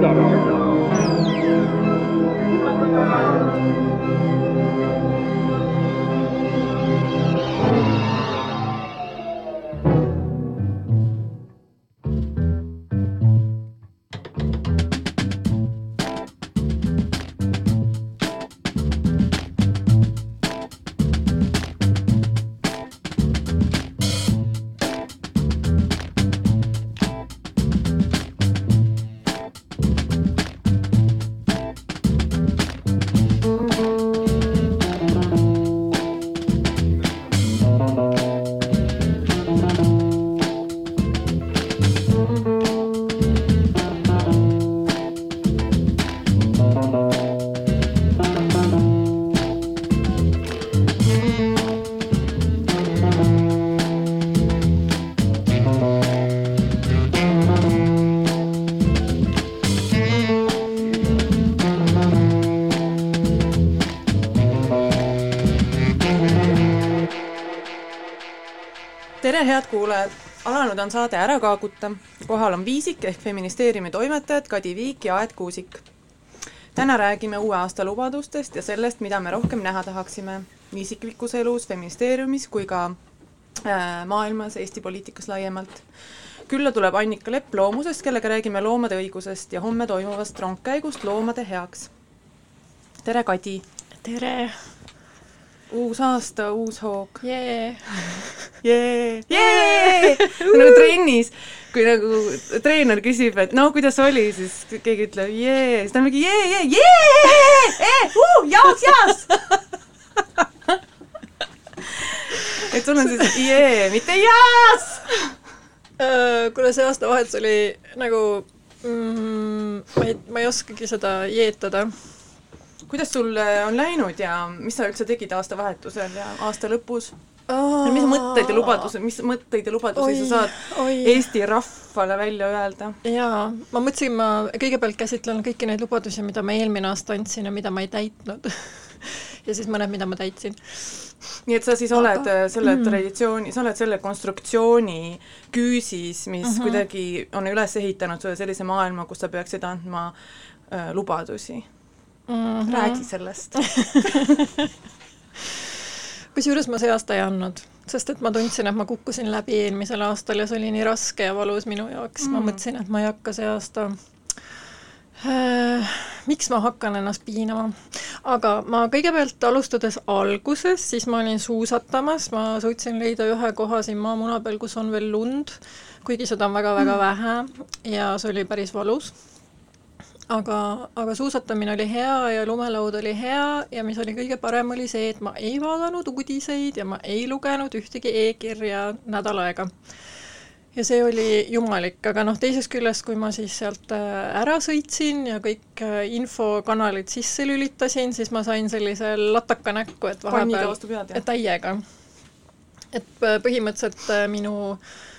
Não, não, não. Tere, head kuulajad! alanud on saade Ära kaaguta. kohal on Viisik ehk feministeeriumi toimetajad Kadi Viik ja Aet Kuusik. täna räägime uue aasta lubadustest ja sellest, mida me rohkem näha tahaksime nii isiklikus elus, feministeeriumis kui ka äh, maailmas, Eesti poliitikas laiemalt. külla tuleb Annika Lepp Loomusest, kellega räägime loomade õigusest ja homme toimuvast rongkäigust Loomade heaks. tere, Kadi! tere! Uus aasta, uus hoog. Yeah.. jee, jee, nagu trennis, kui nagu treener küsib, et no kuidas oli, siis keegi ütleb jee, siis ta on mingi jee, jee, jee, jaas, jaas. et sul on siis jee, mitte jaas. Äh, kuna see aastavahetus oli nagu mm, ma ei, ma ei oskagi seda jeetada kuidas sul äh, on läinud ja mis sa üldse tegid aastavahetusel ja aasta lõpus? Oh. mis mõtteid ja lubadusi, mis mõtteid ja lubadusi oi, sa saad oi. Eesti rahvale välja öelda? jaa, ma mõtlesin, ma kõigepealt käsitlen kõiki neid lubadusi, mida ma eelmine aasta andsin ja mida ma ei täitnud ja siis mõned, mida ma täitsin. nii et sa siis oled Aga, äh, selle mm. traditsiooni, sa oled selle konstruktsiooni küüsis, mis mm -hmm. kuidagi on üles ehitanud sulle sellise maailma, kus sa peaksid andma äh, lubadusi mm. -hmm. räägi sellest kusjuures ma see aasta ei andnud, sest et ma tundsin, et ma kukkusin läbi eelmisel aastal ja see oli nii raske ja valus minu jaoks mm., ma mõtlesin, et ma ei hakka see aasta äh, miks ma hakkan ennast piinama? aga ma kõigepealt alustades alguses, siis ma olin suusatamas, ma suutsin leida ühe koha siin maamuna peal, kus on veel lund, kuigi seda on väga-väga mm. vähe ja see oli päris valus aga, aga suusatamine oli hea ja lumelaud oli hea ja mis oli kõige parem, oli see, et ma ei vaadanud uudiseid ja ma ei lugenud ühtegi e-kirja nädal aega. ja see oli jumalik, aga noh, teisest küljest, kui ma siis sealt äh, ära sõitsin ja kõik äh, infokanalid sisse lülitasin, siis ma sain sellise lataka näkku, et vahepeal, täiega. et äh, põhimõtteliselt minu äh, Äh,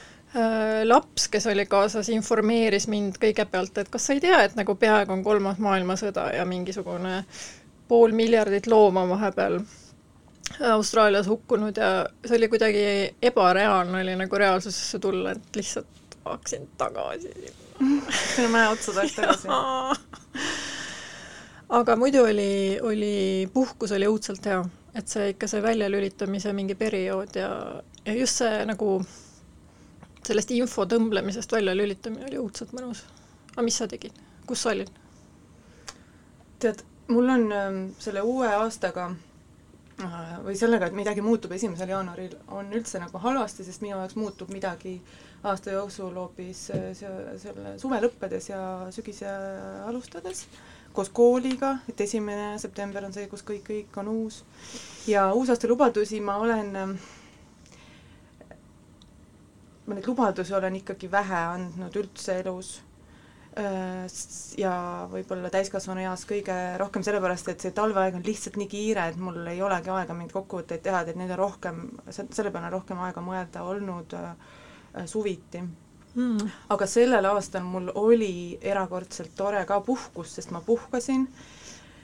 laps, kes oli kaasas, informeeris mind kõigepealt, et kas sa ei tea, et nagu peaaegu on kolmas maailmasõda ja mingisugune pool miljardit looma vahepeal Austraalias hukkunud ja see oli kuidagi ebareaalne oli nagu reaalsusesse tulla, et lihtsalt hakkasin tagasi sinna. Mäe otsa tahaks tagasi. Aga muidu oli, oli, puhkus oli õudselt hea, et see ikka see väljalülitamise mingi periood ja, ja just see nagu sellest info tõmblemisest välja lülitamine oli õudselt mõnus. aga mis sa tegid, kus sa olid? tead, mul on ähm, selle uue aastaga äh, või sellega, et midagi muutub esimesel jaanuaril, on üldse nagu halvasti, sest minu jaoks muutub midagi aasta jooksul hoopis äh, selle suve lõppedes ja sügise alustades koos kooliga, et esimene september on see, kus kõik, kõik on uus. ja uusaasta lubadusi ma olen äh, ma neid lubadusi olen ikkagi vähe andnud üldse elus. Äh, ja võib-olla täiskasvanu eas kõige rohkem sellepärast, et see talveaeg on lihtsalt nii kiire, et mul ei olegi aega mingeid kokkuvõtteid teha, et neid on rohkem, selle peale on rohkem aega mõelda olnud äh, äh, suviti. Mm.. aga sellel aastal mul oli erakordselt tore ka puhkus, sest ma puhkasin ähm,,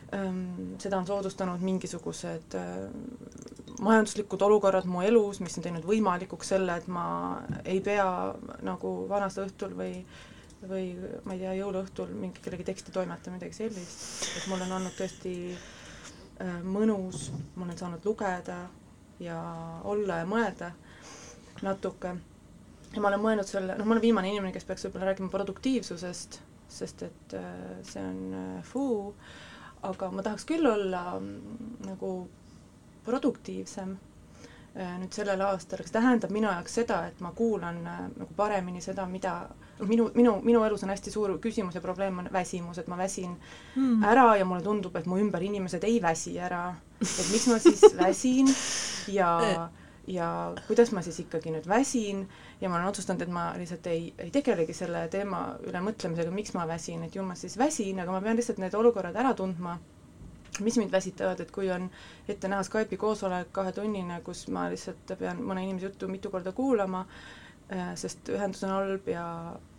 seda on soodustanud mingisugused äh, majanduslikud olukorrad mu elus, mis on teinud võimalikuks selle, et ma ei pea nagu vanast õhtul või või ma ei tea, jõuluõhtul mingi kellegi teksti toimetama, midagi sellist, et mul on olnud tõesti äh, mõnus, ma olen saanud lugeda ja olla ja mõelda natuke. ja ma olen mõelnud selle, noh, ma olen viimane inimene, kes peaks võib-olla rääkima produktiivsusest, sest et äh, see on äh, fuu, aga ma tahaks küll olla mm, nagu produktiivsem äh, nüüd sellel aastal, kas tähendab minu jaoks seda, et ma kuulan äh, nagu paremini seda, mida minu, minu, minu elus on hästi suur küsimus ja probleem on väsimus, et ma väsin mm. ära ja mulle tundub, et mu ümber inimesed ei väsi ära. et miks ma siis väsin ja ja kuidas ma siis ikkagi nüüd väsin ja ma olen otsustanud, et ma lihtsalt ei, ei tegelegi selle teema üle mõtlemisega, miks ma väsin, et ju ma siis väsin, aga ma pean lihtsalt need olukorrad ära tundma mis mind väsitavad, et kui on ette näha Skype'i koosolek kahetunnine, kus ma lihtsalt pean mõne inimese juttu mitu korda kuulama, äh, sest ühendus on halb ja,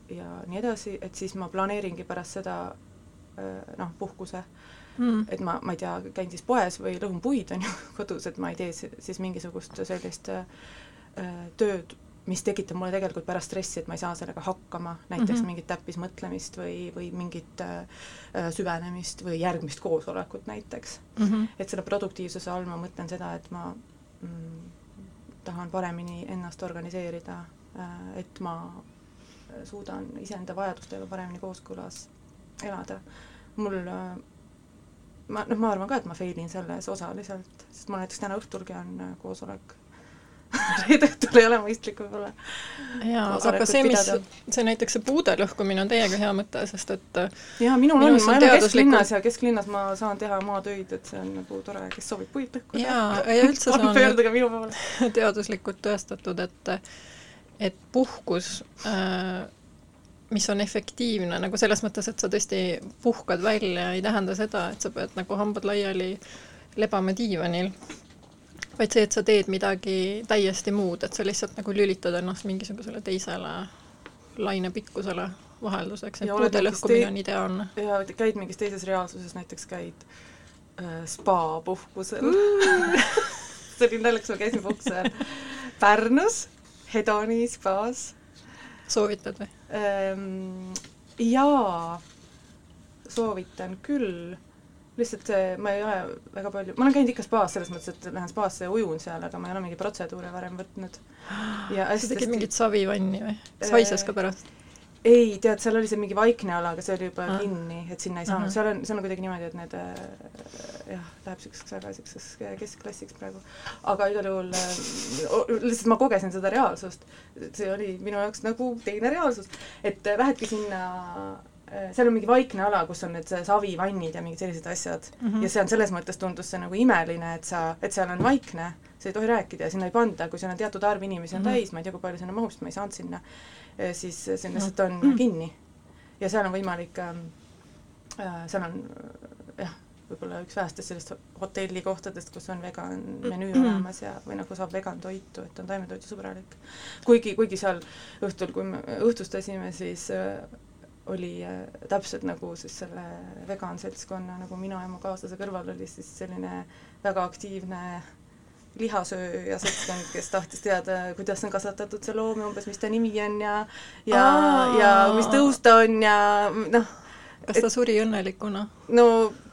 ja nii edasi, et siis ma planeeringi pärast seda äh, noh, puhkuse mm.. et ma, ma ei tea, käin siis poes või lõhun puid, on ju, kodus, et ma ei tee siis mingisugust sellist äh, tööd mis tekitab mulle tegelikult pärast stressi, et ma ei saa sellega hakkama, näiteks mm -hmm. mingit täppismõtlemist või, või mingit äh, süvenemist või järgmist koosolekut näiteks mm. -hmm. et selle produktiivsuse all ma mõtlen seda, et ma mm, tahan paremini ennast organiseerida äh,, et ma suudan iseenda vajadustega paremini kooskõlas elada. mul äh, ma, noh, ma arvan ka, et ma fail in selles osaliselt, sest mul näiteks täna õhtulgi on äh, koosolek reede õhtul ei ole mõistlik võib-olla. jaa, aga see, mis, see näiteks see puude lõhkumine on täiega hea mõte, sest et jaa, minul on, ma elan kesklinnas ja kesklinnas ma saan teha maatöid, et see on nagu tore, kes soovib puid lõhkuda. jaa, ja üldse see on pöörduge minu poole. teaduslikult tõestatud, et et puhkus äh, mis on efektiivne nagu selles mõttes, et sa tõesti puhkad välja, ei tähenda seda, et sa pead nagu hambad laiali lebama diivanil vaid see, et sa teed midagi täiesti muud, et sa lihtsalt nagu lülitad ennast mingisugusele teisele lainepikkusele vahelduseks, et puude lõhkumine on ideaalne. ja käid mingis teises reaalsuses, näiteks käid äh, spa-puhkusel mm. see oli naljakas, ma käisin puhkusel Pärnus, Hedoni spaas. soovitad või? Jaa, soovitan küll lihtsalt see, ma ei ole väga palju, ma olen käinud ikka spaas, selles mõttes, et lähen spaasse ja ujun seal, aga ma ei ole mingeid protseduure varem võtnud. sa tegid mingit savivanni või? kas haises ka pärast? Ei, tead, seal oli see mingi vaikne ala, aga see oli juba ah. kinni, et sinna ei saanud, seal on, seal on kuidagi niimoodi, et need äh, jah, läheb niisuguseks väga niisuguseks keskklassiks praegu. aga igal juhul äh, lihtsalt ma kogesin seda reaalsust, see oli minu jaoks nagu teine reaalsus, et äh, lähedki sinna Äh, seal on mingi vaikne ala, kus on need savivannid ja mingid sellised asjad mm. -hmm. ja see on selles mõttes tundus see nagu imeline, et sa, et seal on vaikne, sa ei tohi rääkida ja sinna ei panda, kui seal on teatud arv inimesi on mm -hmm. täis, ma ei tea, kui palju sinna mahub, sest ma ei saanud sinna, äh, siis see lihtsalt on mm -hmm. kinni. ja seal on võimalik ähm, äh,, seal on jah, võib-olla üks vähestest sellist hotellikohtadest, kus on vegan menüü mm olemas ja, või nagu saab vegan toitu, et on taimetoidusõbralik. kuigi, kuigi seal õhtul, kui me õhtustasime, siis äh, oli äh, täpselt nagu siis selle vegan seltskonna, nagu mina ja mu kaaslase kõrval oli siis selline väga aktiivne lihasööja seltskond, kes tahtis teada, kuidas on kasvatatud see loom ja umbes, mis ta nimi on ja ja, ja mis tõus ta on ja noh. kas ta et, suri õnnelikuna? no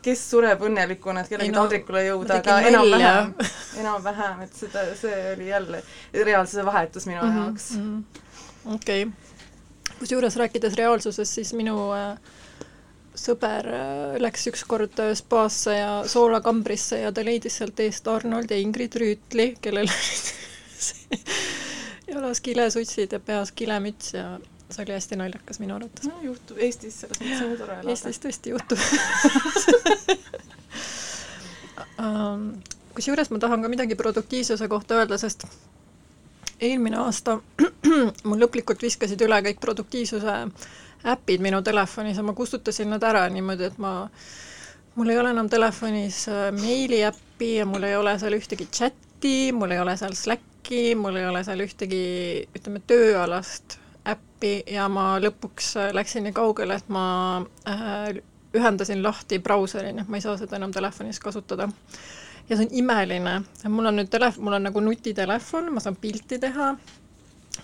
kes sureb õnnelikuna, et kellegi no, taldrikule jõuda, aga enam-vähem, enam-vähem, et seda, see oli jälle reaalsuse vahetus minu mm -hmm, jaoks mm. -hmm. okei okay kusjuures rääkides reaalsusest, siis minu äh, sõber äh, läks ükskord äh, spaasse ja soolakambrisse ja ta leidis sealt eest Arnold ja Ingrid Rüütli, kellel olid jalas kilesutsid ja peas kilemüts ja see oli hästi naljakas minu arvates. no juhtub, Eestis selles mõttes on tore elada. Eestis tõesti juhtub um, kusjuures ma tahan ka midagi produktiivsuse kohta öelda, sest eelmine aasta mul lõplikult viskasid üle kõik produktiivsuse äpid minu telefonis ja ma kustutasin nad ära niimoodi, et ma, mul ei ole enam telefonis äh, meiliäppi ja mul ei ole seal ühtegi chati, mul ei ole seal Slacki, mul ei ole seal ühtegi, ütleme, tööalast äppi ja ma lõpuks äh, läksin nii kaugele, et ma äh, ühendasin lahti brauseri, nii et ma ei saa seda enam telefonis kasutada. Ja see on imeline, mul on nüüd telef-, mul on nagu nutitelefon, ma saan pilti teha,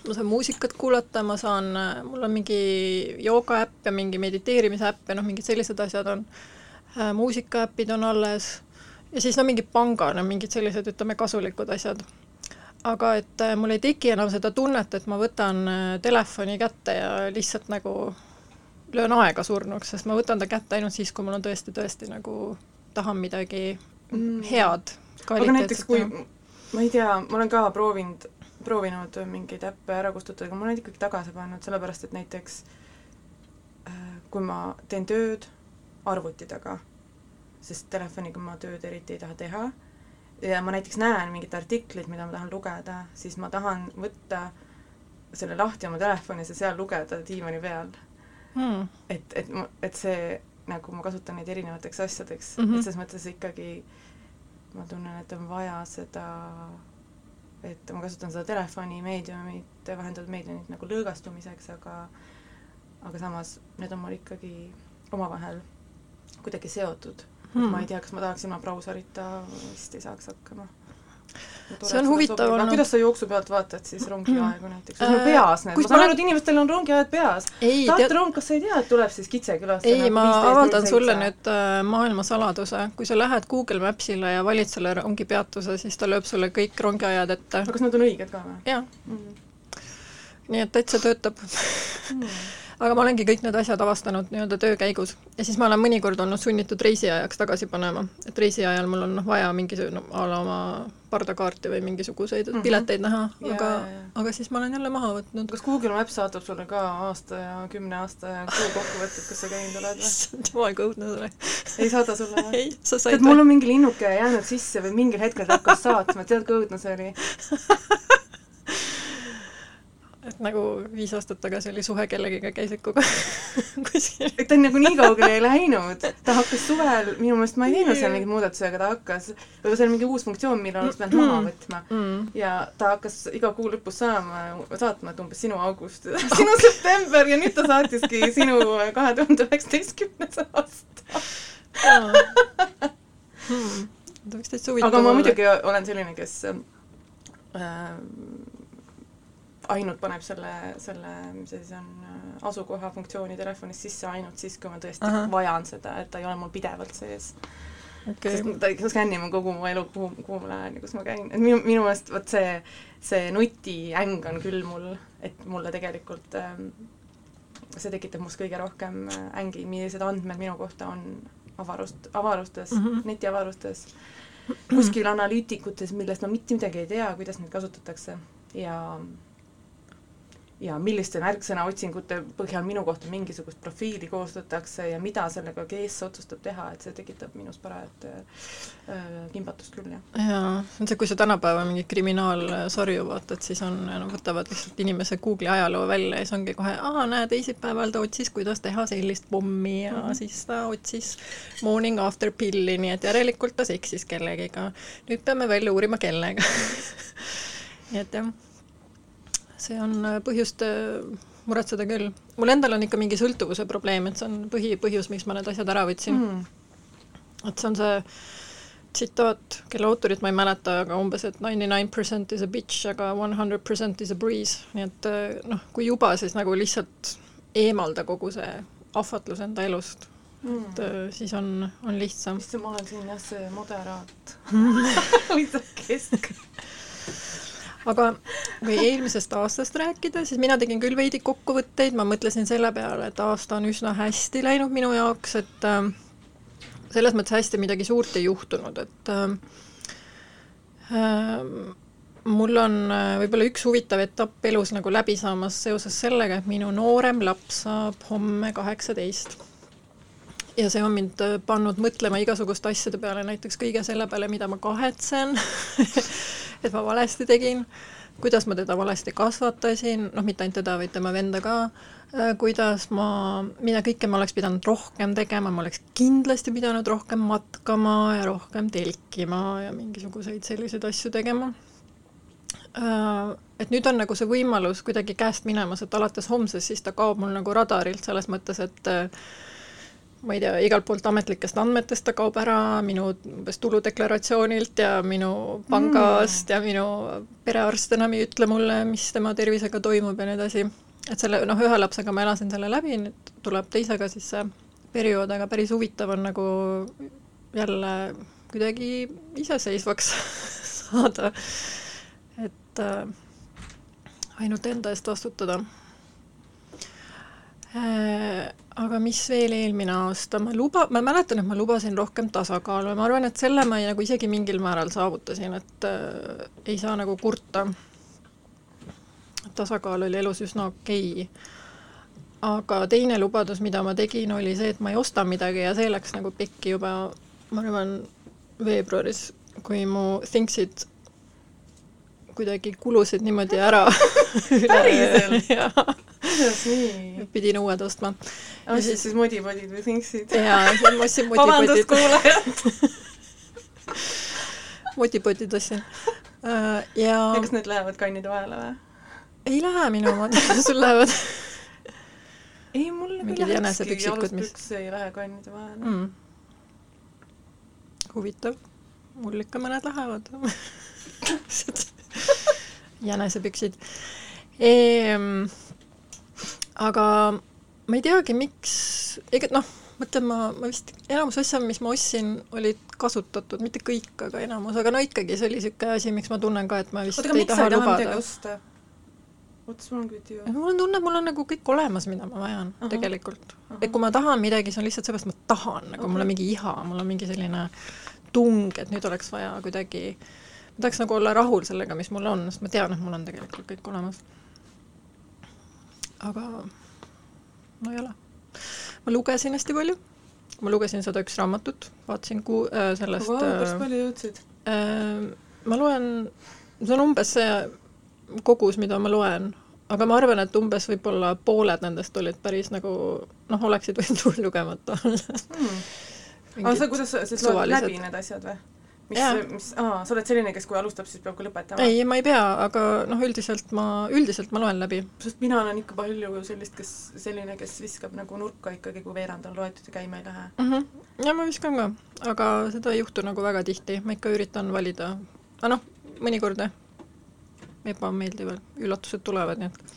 ma saan muusikat kuulata, ma saan, mul on mingi joogaäpp ja mingi mediteerimise äpp ja noh, mingid sellised asjad on, muusikaäpid on alles ja siis no mingid pangad on mingid sellised, ütleme, kasulikud asjad. aga et äh, mul ei teki enam seda tunnet, et ma võtan äh, telefoni kätte ja lihtsalt nagu löön aega surnuks, sest ma võtan ta kätte ainult siis, kui mul on tõesti, tõesti nagu tahan midagi mm. head. aga näiteks kui, ma ei tea, ma olen ka proovinud, proovinud mingeid äppe ära kustutada, aga ma olen ikkagi tagasi pannud, sellepärast et näiteks äh, kui ma teen tööd arvuti taga sest telefoniga ma tööd eriti ei taha teha. ja ma näiteks näen mingit artiklit, mida ma tahan lugeda, siis ma tahan võtta selle lahti oma telefonis ja seal lugeda diivani peal hmm.. et, et, et see nagu ma kasutan neid erinevateks asjadeks mm, -hmm. et selles mõttes ikkagi ma tunnen, et on vaja seda, et ma kasutan seda telefoni meediumit, vahendatud meediumit nagu lõõgastumiseks, aga aga samas need on mul ikkagi omavahel kuidagi seotud. Hmm.. ma ei tea, kas ma tahaks ilma brauserita, vist ei saaks hakkama see on huvitav olnud. kuidas sa jooksu pealt vaatad siis rongiaegu näiteks, kas sul äh, peas need, ma saan aru, et inimestel on rongiajad peas. Tartu rong, kas sa ei tea, et tuleb siis Kitsekülast? ei, nagu ma avaldan sulle nüüd äh, maailmasaladuse, kui sa lähed Google Mapsile ja valid selle rongipeatuse, siis ta lööb sulle kõik rongiajad ette. aga kas nad on õiged ka või? jah mm. -hmm. nii et täitsa töötab mm aga ma olengi kõik need asjad avastanud nii-öelda töö käigus ja siis ma olen mõnikord olnud sunnitud reisiajaks tagasi panema, et reisi ajal mul on noh, vaja mingisugune no, a la oma pardakaarti või mingisuguseid mm -hmm. pileteid näha, aga, aga siis ma olen jälle maha võtnud. kas Google Maps saatab sulle ka aasta ja kümne aasta ja kuu kokkuvõtted, kus sa käinud oled või? issand jumal, kui õudne see oli. ei saada sulle või? ei, sa said. mul on mingi linnuke jäänud sisse või mingil hetkel ta hakkas saatma, tead kui õudne see oli et nagu viis aastat tagasi oli suhe kellegiga, käisid kogu aeg kuskil. et ta on nagu nii kaugele ei läinud, ta hakkas suvel, minu meelest ma ei teinud seal mingeid muudatusi, aga ta hakkas, võib-olla see on mingi uus funktsioon, mille oleks pidanud maha mm. võtma mm. ja ta hakkas iga kuu lõpus saama, saatma, et umbes sinu august, sinu september ja nüüd ta saatiski sinu kahe tuhande üheksateistkümnes aasta hmm.. ta võiks täitsa huvitav olla. aga ma muidugi olen selline, kes äh, ainult paneb selle, selle, mis see siis on, asukoha funktsiooni telefonis sisse ainult siis, kui ma tõesti Aha. vajan seda, et ta ei ole mul pidevalt sees okay.. sest ta skännib kogu mu elu, kuhu, kuhu ma lähen ja kus ma käin, et minu, minu meelest vot see, see nutiäng on küll mul, et mulle tegelikult ähm, see tekitab must kõige rohkem äh, ängi, millised andmed minu kohta on avarust, avarustes mm, -hmm. netiavarustes, kuskil analüütikutes, millest ma mitte midagi ei tea, kuidas neid kasutatakse ja ja milliste märksõnaotsingute põhjal minu kohta mingisugust profiili koostatakse ja mida sellega kees otsustab teha, et see tekitab minus parajat äh, kimbatust küll, jah. jaa, see kui sa tänapäeva mingit kriminaalsarju vaatad, siis on, no võtavad lihtsalt inimese Google'i ajaloo välja ja siis ongi kohe, aa, näe, teisipäeval ta otsis, kuidas teha sellist pommi ja mm -hmm. siis ta otsis morning after pilli, nii et järelikult ta seksis kellegiga. nüüd peame välja uurima, kellega nii et jah see on äh, põhjust äh, muretseda küll. mul endal on ikka mingi sõltuvuse probleem, et see on põhipõhjus, miks ma need asjad ära võtsin. Mm.. et see on see tsitaat, kelle autorit ma ei mäleta, aga umbes, et ninety nine percent is a bitch, aga one hundred percent is a breeze, nii et äh, noh, kui juba, siis nagu lihtsalt eemalda kogu see ahvatlus enda elust. Mm.. et siis on, on lihtsam. issand, ma olen siin jah, see moderaat. Või see kesk aga kui eelmisest aastast rääkida, siis mina tegin küll veidi kokkuvõtteid, ma mõtlesin selle peale, et aasta on üsna hästi läinud minu jaoks, et äh, selles mõttes hästi midagi suurt ei juhtunud, et äh, mul on äh, võib-olla üks huvitav etapp elus nagu läbi saamas seoses sellega, et minu noorem laps saab homme kaheksateist. Ja see on mind äh, pannud mõtlema igasuguste asjade peale, näiteks kõige selle peale, mida ma kahetsen et ma valesti tegin, kuidas ma teda valesti kasvatasin, noh, mitte ainult teda, vaid tema venda ka, äh, kuidas ma, mida kõike ma oleks pidanud rohkem tegema, ma oleks kindlasti pidanud rohkem matkama ja rohkem telkima ja mingisuguseid selliseid asju tegema. Äh, et nüüd on nagu see võimalus kuidagi käest minemas, et alates homsest siis ta kaob mul nagu radarilt selles mõttes, et ma ei tea, igalt poolt ametlikest andmetest ta kaob ära, minu umbes tuludeklaratsioonilt ja minu pangast mm. ja minu perearst enam ei ütle mulle, mis tema tervisega toimub ja nii edasi. et selle, noh, ühe lapsega ma elasin selle läbi, nüüd tuleb teisega siis see periood, aga päris huvitav on nagu jälle kuidagi iseseisvaks saada. et äh, ainult enda eest vastutada. Aga mis veel eelmine aasta, ma luba, ma mäletan, et ma lubasin rohkem tasakaalu ja ma arvan, et selle ma nagu isegi mingil määral saavutasin, et äh, ei saa nagu kurta. tasakaal oli elus üsna okei okay. aga teine lubadus, mida ma tegin, oli see, et ma ei osta midagi ja see läks nagu pekki juba, ma arvan, veebruaris, kui mu Thinksid kuidagi kulusid niimoodi ära päriselt? kuidas nii? pidin uued ostma. ostsid siis, siis modipodid või Thinksid? jaa, ma ostsin modipodid. vabandust, kuulajad modipodid ostsin. Äh, ja ja kas need lähevad kannide vahele või? ei lähe minu omad, sul lähevad? ei, mul nagu Mingid jänesepüksid, aluspüks ei lähe kannide vahele mm huvitav, mul ikka mõned lähevad jänesepüksid ehm,. Aga ma ei teagi, miks, ega noh, mõtlen ma, ma vist, enamus asja, mis ma ostsin, olid kasutatud, mitte kõik, aga enamus, aga no ikkagi, see oli niisugune asi, miks ma tunnen ka, et ma vist Oota, ei taha lubada. oota, mul on küll tiu. mul on tunne, et mul on nagu kõik olemas, mida ma vajan uh -huh. tegelikult uh. -huh. et kui ma tahan midagi, see on lihtsalt seepärast, et ma tahan, nagu okay. mul on mingi iha, mul on mingi selline tung, et nüüd oleks vaja kuidagi, ma tahaks nagu olla rahul sellega, mis mul on, sest ma tean, et mul on tegelikult kõik olemas. Aga no ei ole. ma lugesin hästi palju, ma lugesin sada üks raamatut, vaatasin ku- äh,, sellest wow, päris palju jõudsid äh,. ma loen, see on umbes see kogus, mida ma loen, aga ma arvan, et umbes võib-olla pooled nendest olid päris nagu noh, oleksid võinud lugemata olla hmm aga sa, kuidas sa, sa loed läbi need asjad või? Mis, mis, aa, sa oled selline, kes kui alustab, siis peab ka lõpetama? ei, ma ei pea, aga noh, üldiselt ma, üldiselt ma loen läbi. sest mina olen ikka palju sellist, kes, selline, kes viskab nagu nurka ikkagi, kui veerand on loetud ja käima ei lähe mm. -hmm. ja ma viskan ka, aga seda ei juhtu nagu väga tihti, ma ikka üritan valida, aga noh, mõnikord jah, ebameeldivad üllatused tulevad, nii et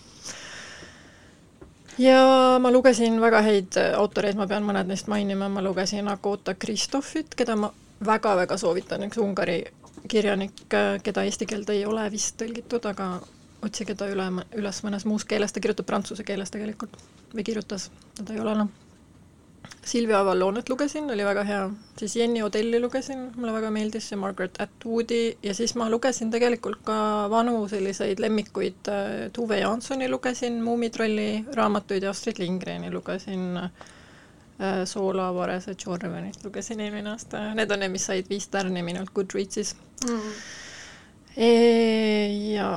ja ma lugesin väga häid autoreid, ma pean mõned neist mainima, ma lugesin Agota Kristofit, keda ma väga-väga soovitan, üks Ungari kirjanik, äh, keda eesti keelde ei ole vist tõlgitud, aga otsige ta üle, üles mõnes muus keeles, ta kirjutab prantsuse keeles tegelikult või kirjutas, teda ei ole enam. No Silvia Avallonet lugesin, oli väga hea, siis Jenny Odelli lugesin, mulle väga meeldis see Margaret Atwoodi. Ja siis ma lugesin tegelikult ka vanu selliseid lemmikuid, Tuve Jansoni lugesin, Muumitrolli raamatuid ja Astrid Lindgreni lugesin. äh, Soola Varese Jorvenit lugesin eelmine aasta, need on need, mis said viis tärni minult Goodreadsis mm.. E ja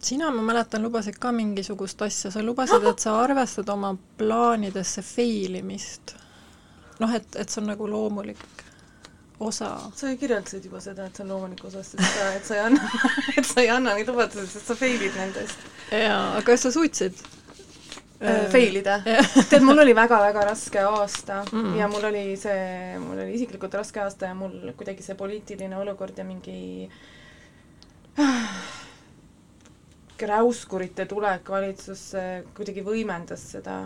sina, ma mäletan, lubasid ka mingisugust asja, sa lubasid, et sa arvestad oma plaanidesse fail imist. noh, et, et see on nagu loomulik osa. sa ju kirjeldasid juba seda, et see on loomulik osa, sest sa, et sa ei anna et sa ei anna neid lubadusi, sest sa fail'id nendest. jaa, aga kas sa suutsid? Äh, fail ida. tead, mul oli väga-väga raske aasta mm. ja mul oli see, mul oli isiklikult raske aasta ja mul kuidagi see poliitiline olukord ja mingi räuskurite tulek valitsusse kuidagi võimendas seda,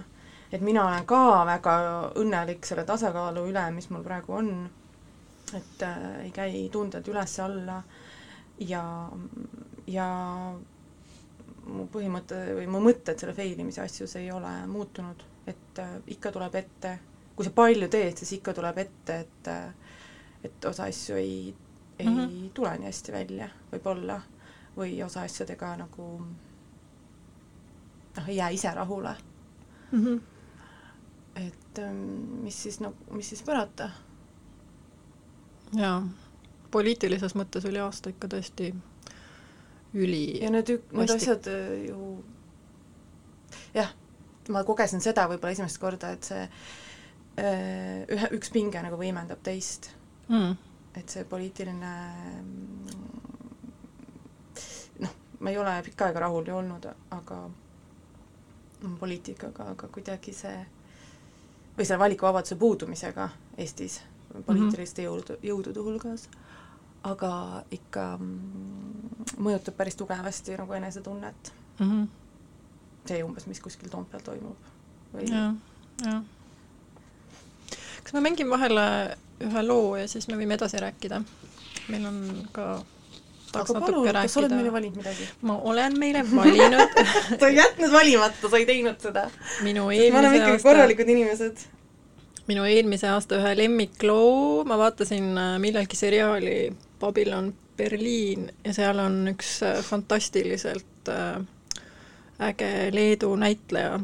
et mina olen ka väga õnnelik selle tasakaalu üle, mis mul praegu on. et äh, ei käi tunded üles-alla ja, ja mu põhimõte või mu mõtted selle fail imise asjus ei ole muutunud, et äh, ikka tuleb ette, kui sa palju teed, siis ikka tuleb ette, et äh, et osa asju ei, ei mm -hmm. tule nii hästi välja, võib-olla või osa asjadega nagu noh, ei jää ise rahule mm. -hmm. et ähm, mis siis nagu, mis siis pärata? jaa, poliitilises mõttes oli aasta ikka tõesti üli ja need, need asjad äh, ju jah, ma kogesin seda võib-olla esimest korda, et see äh, ühe, üks pinge nagu võimendab teist. Mm.. et see poliitiline ma ei ole pikka aega rahul ju olnud, aga poliitikaga, aga kuidagi see või selle valikuvabaduse puudumisega Eestis poliitiliste jõudu, jõudude hulgas, aga ikka mm, mõjutab päris tugevasti nagu enesetunnet mm. -hmm. see umbes, mis kuskil Toompeal toimub või jah, jah. kas me mängime vahele ühe loo ja siis me võime edasi rääkida? meil on ka aga palun, kas sa oled meile valinud midagi? ma olen meile valinud sa ei jätnud valimata, sa ei teinud seda. minu eelmise aasta me oleme ikkagi korralikud inimesed. minu eelmise aasta ühe lemmikloo, ma vaatasin äh, millalgi seriaali Babylon Berliin ja seal on üks äh, fantastiliselt äh, äge Leedu näitleja,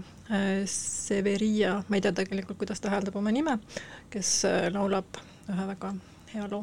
Severia, ma ei tea tegelikult, kuidas ta hääldab oma nime, kes laulab ühe väga hea loo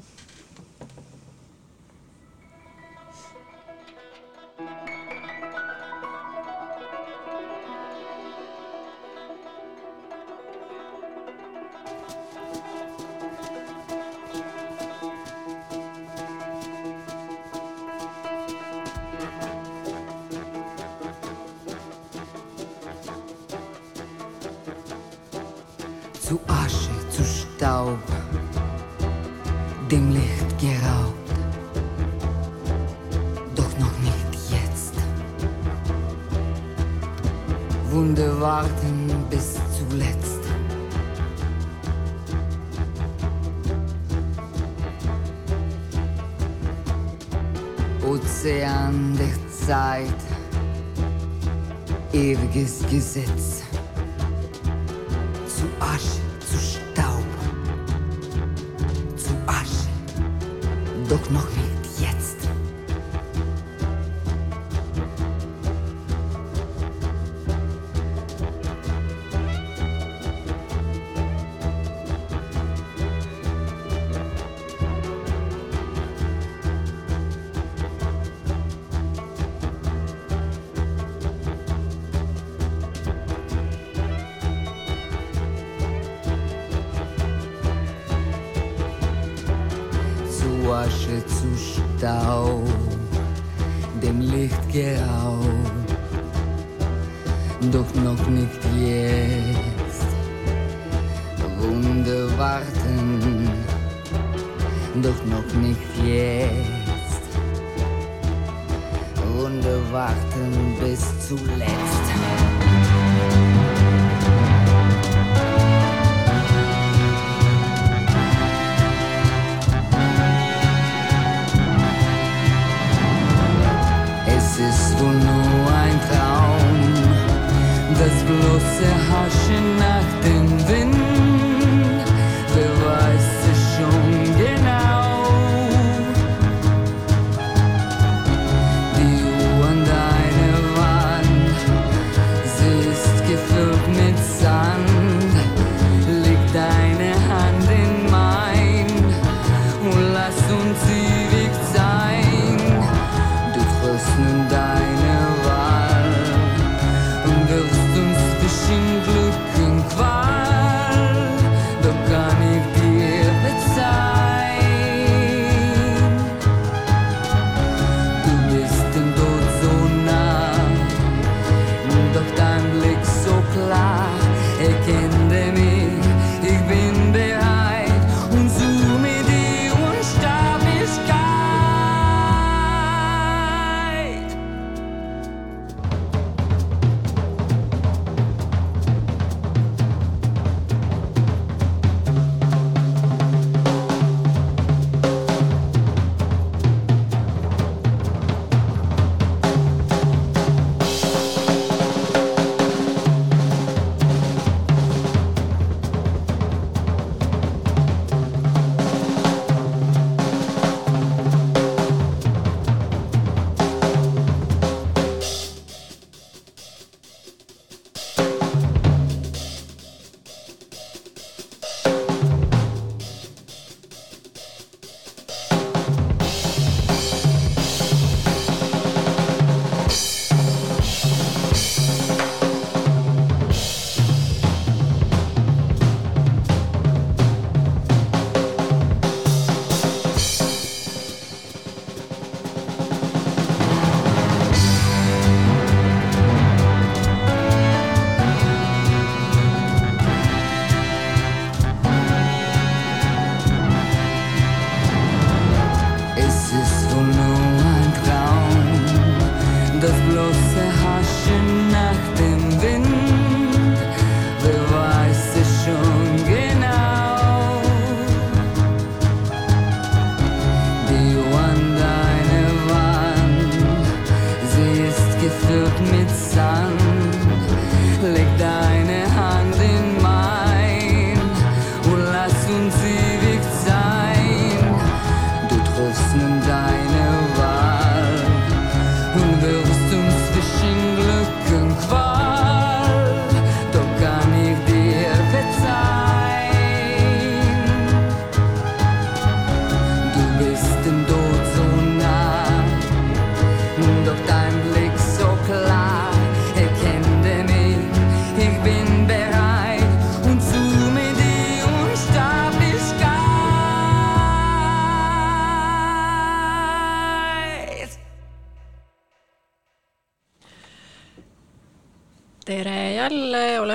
warten, doch noch nicht jetzt. Und warten bis zuletzt. Es ist wohl nur ein Traum, das bloße Haschen nach den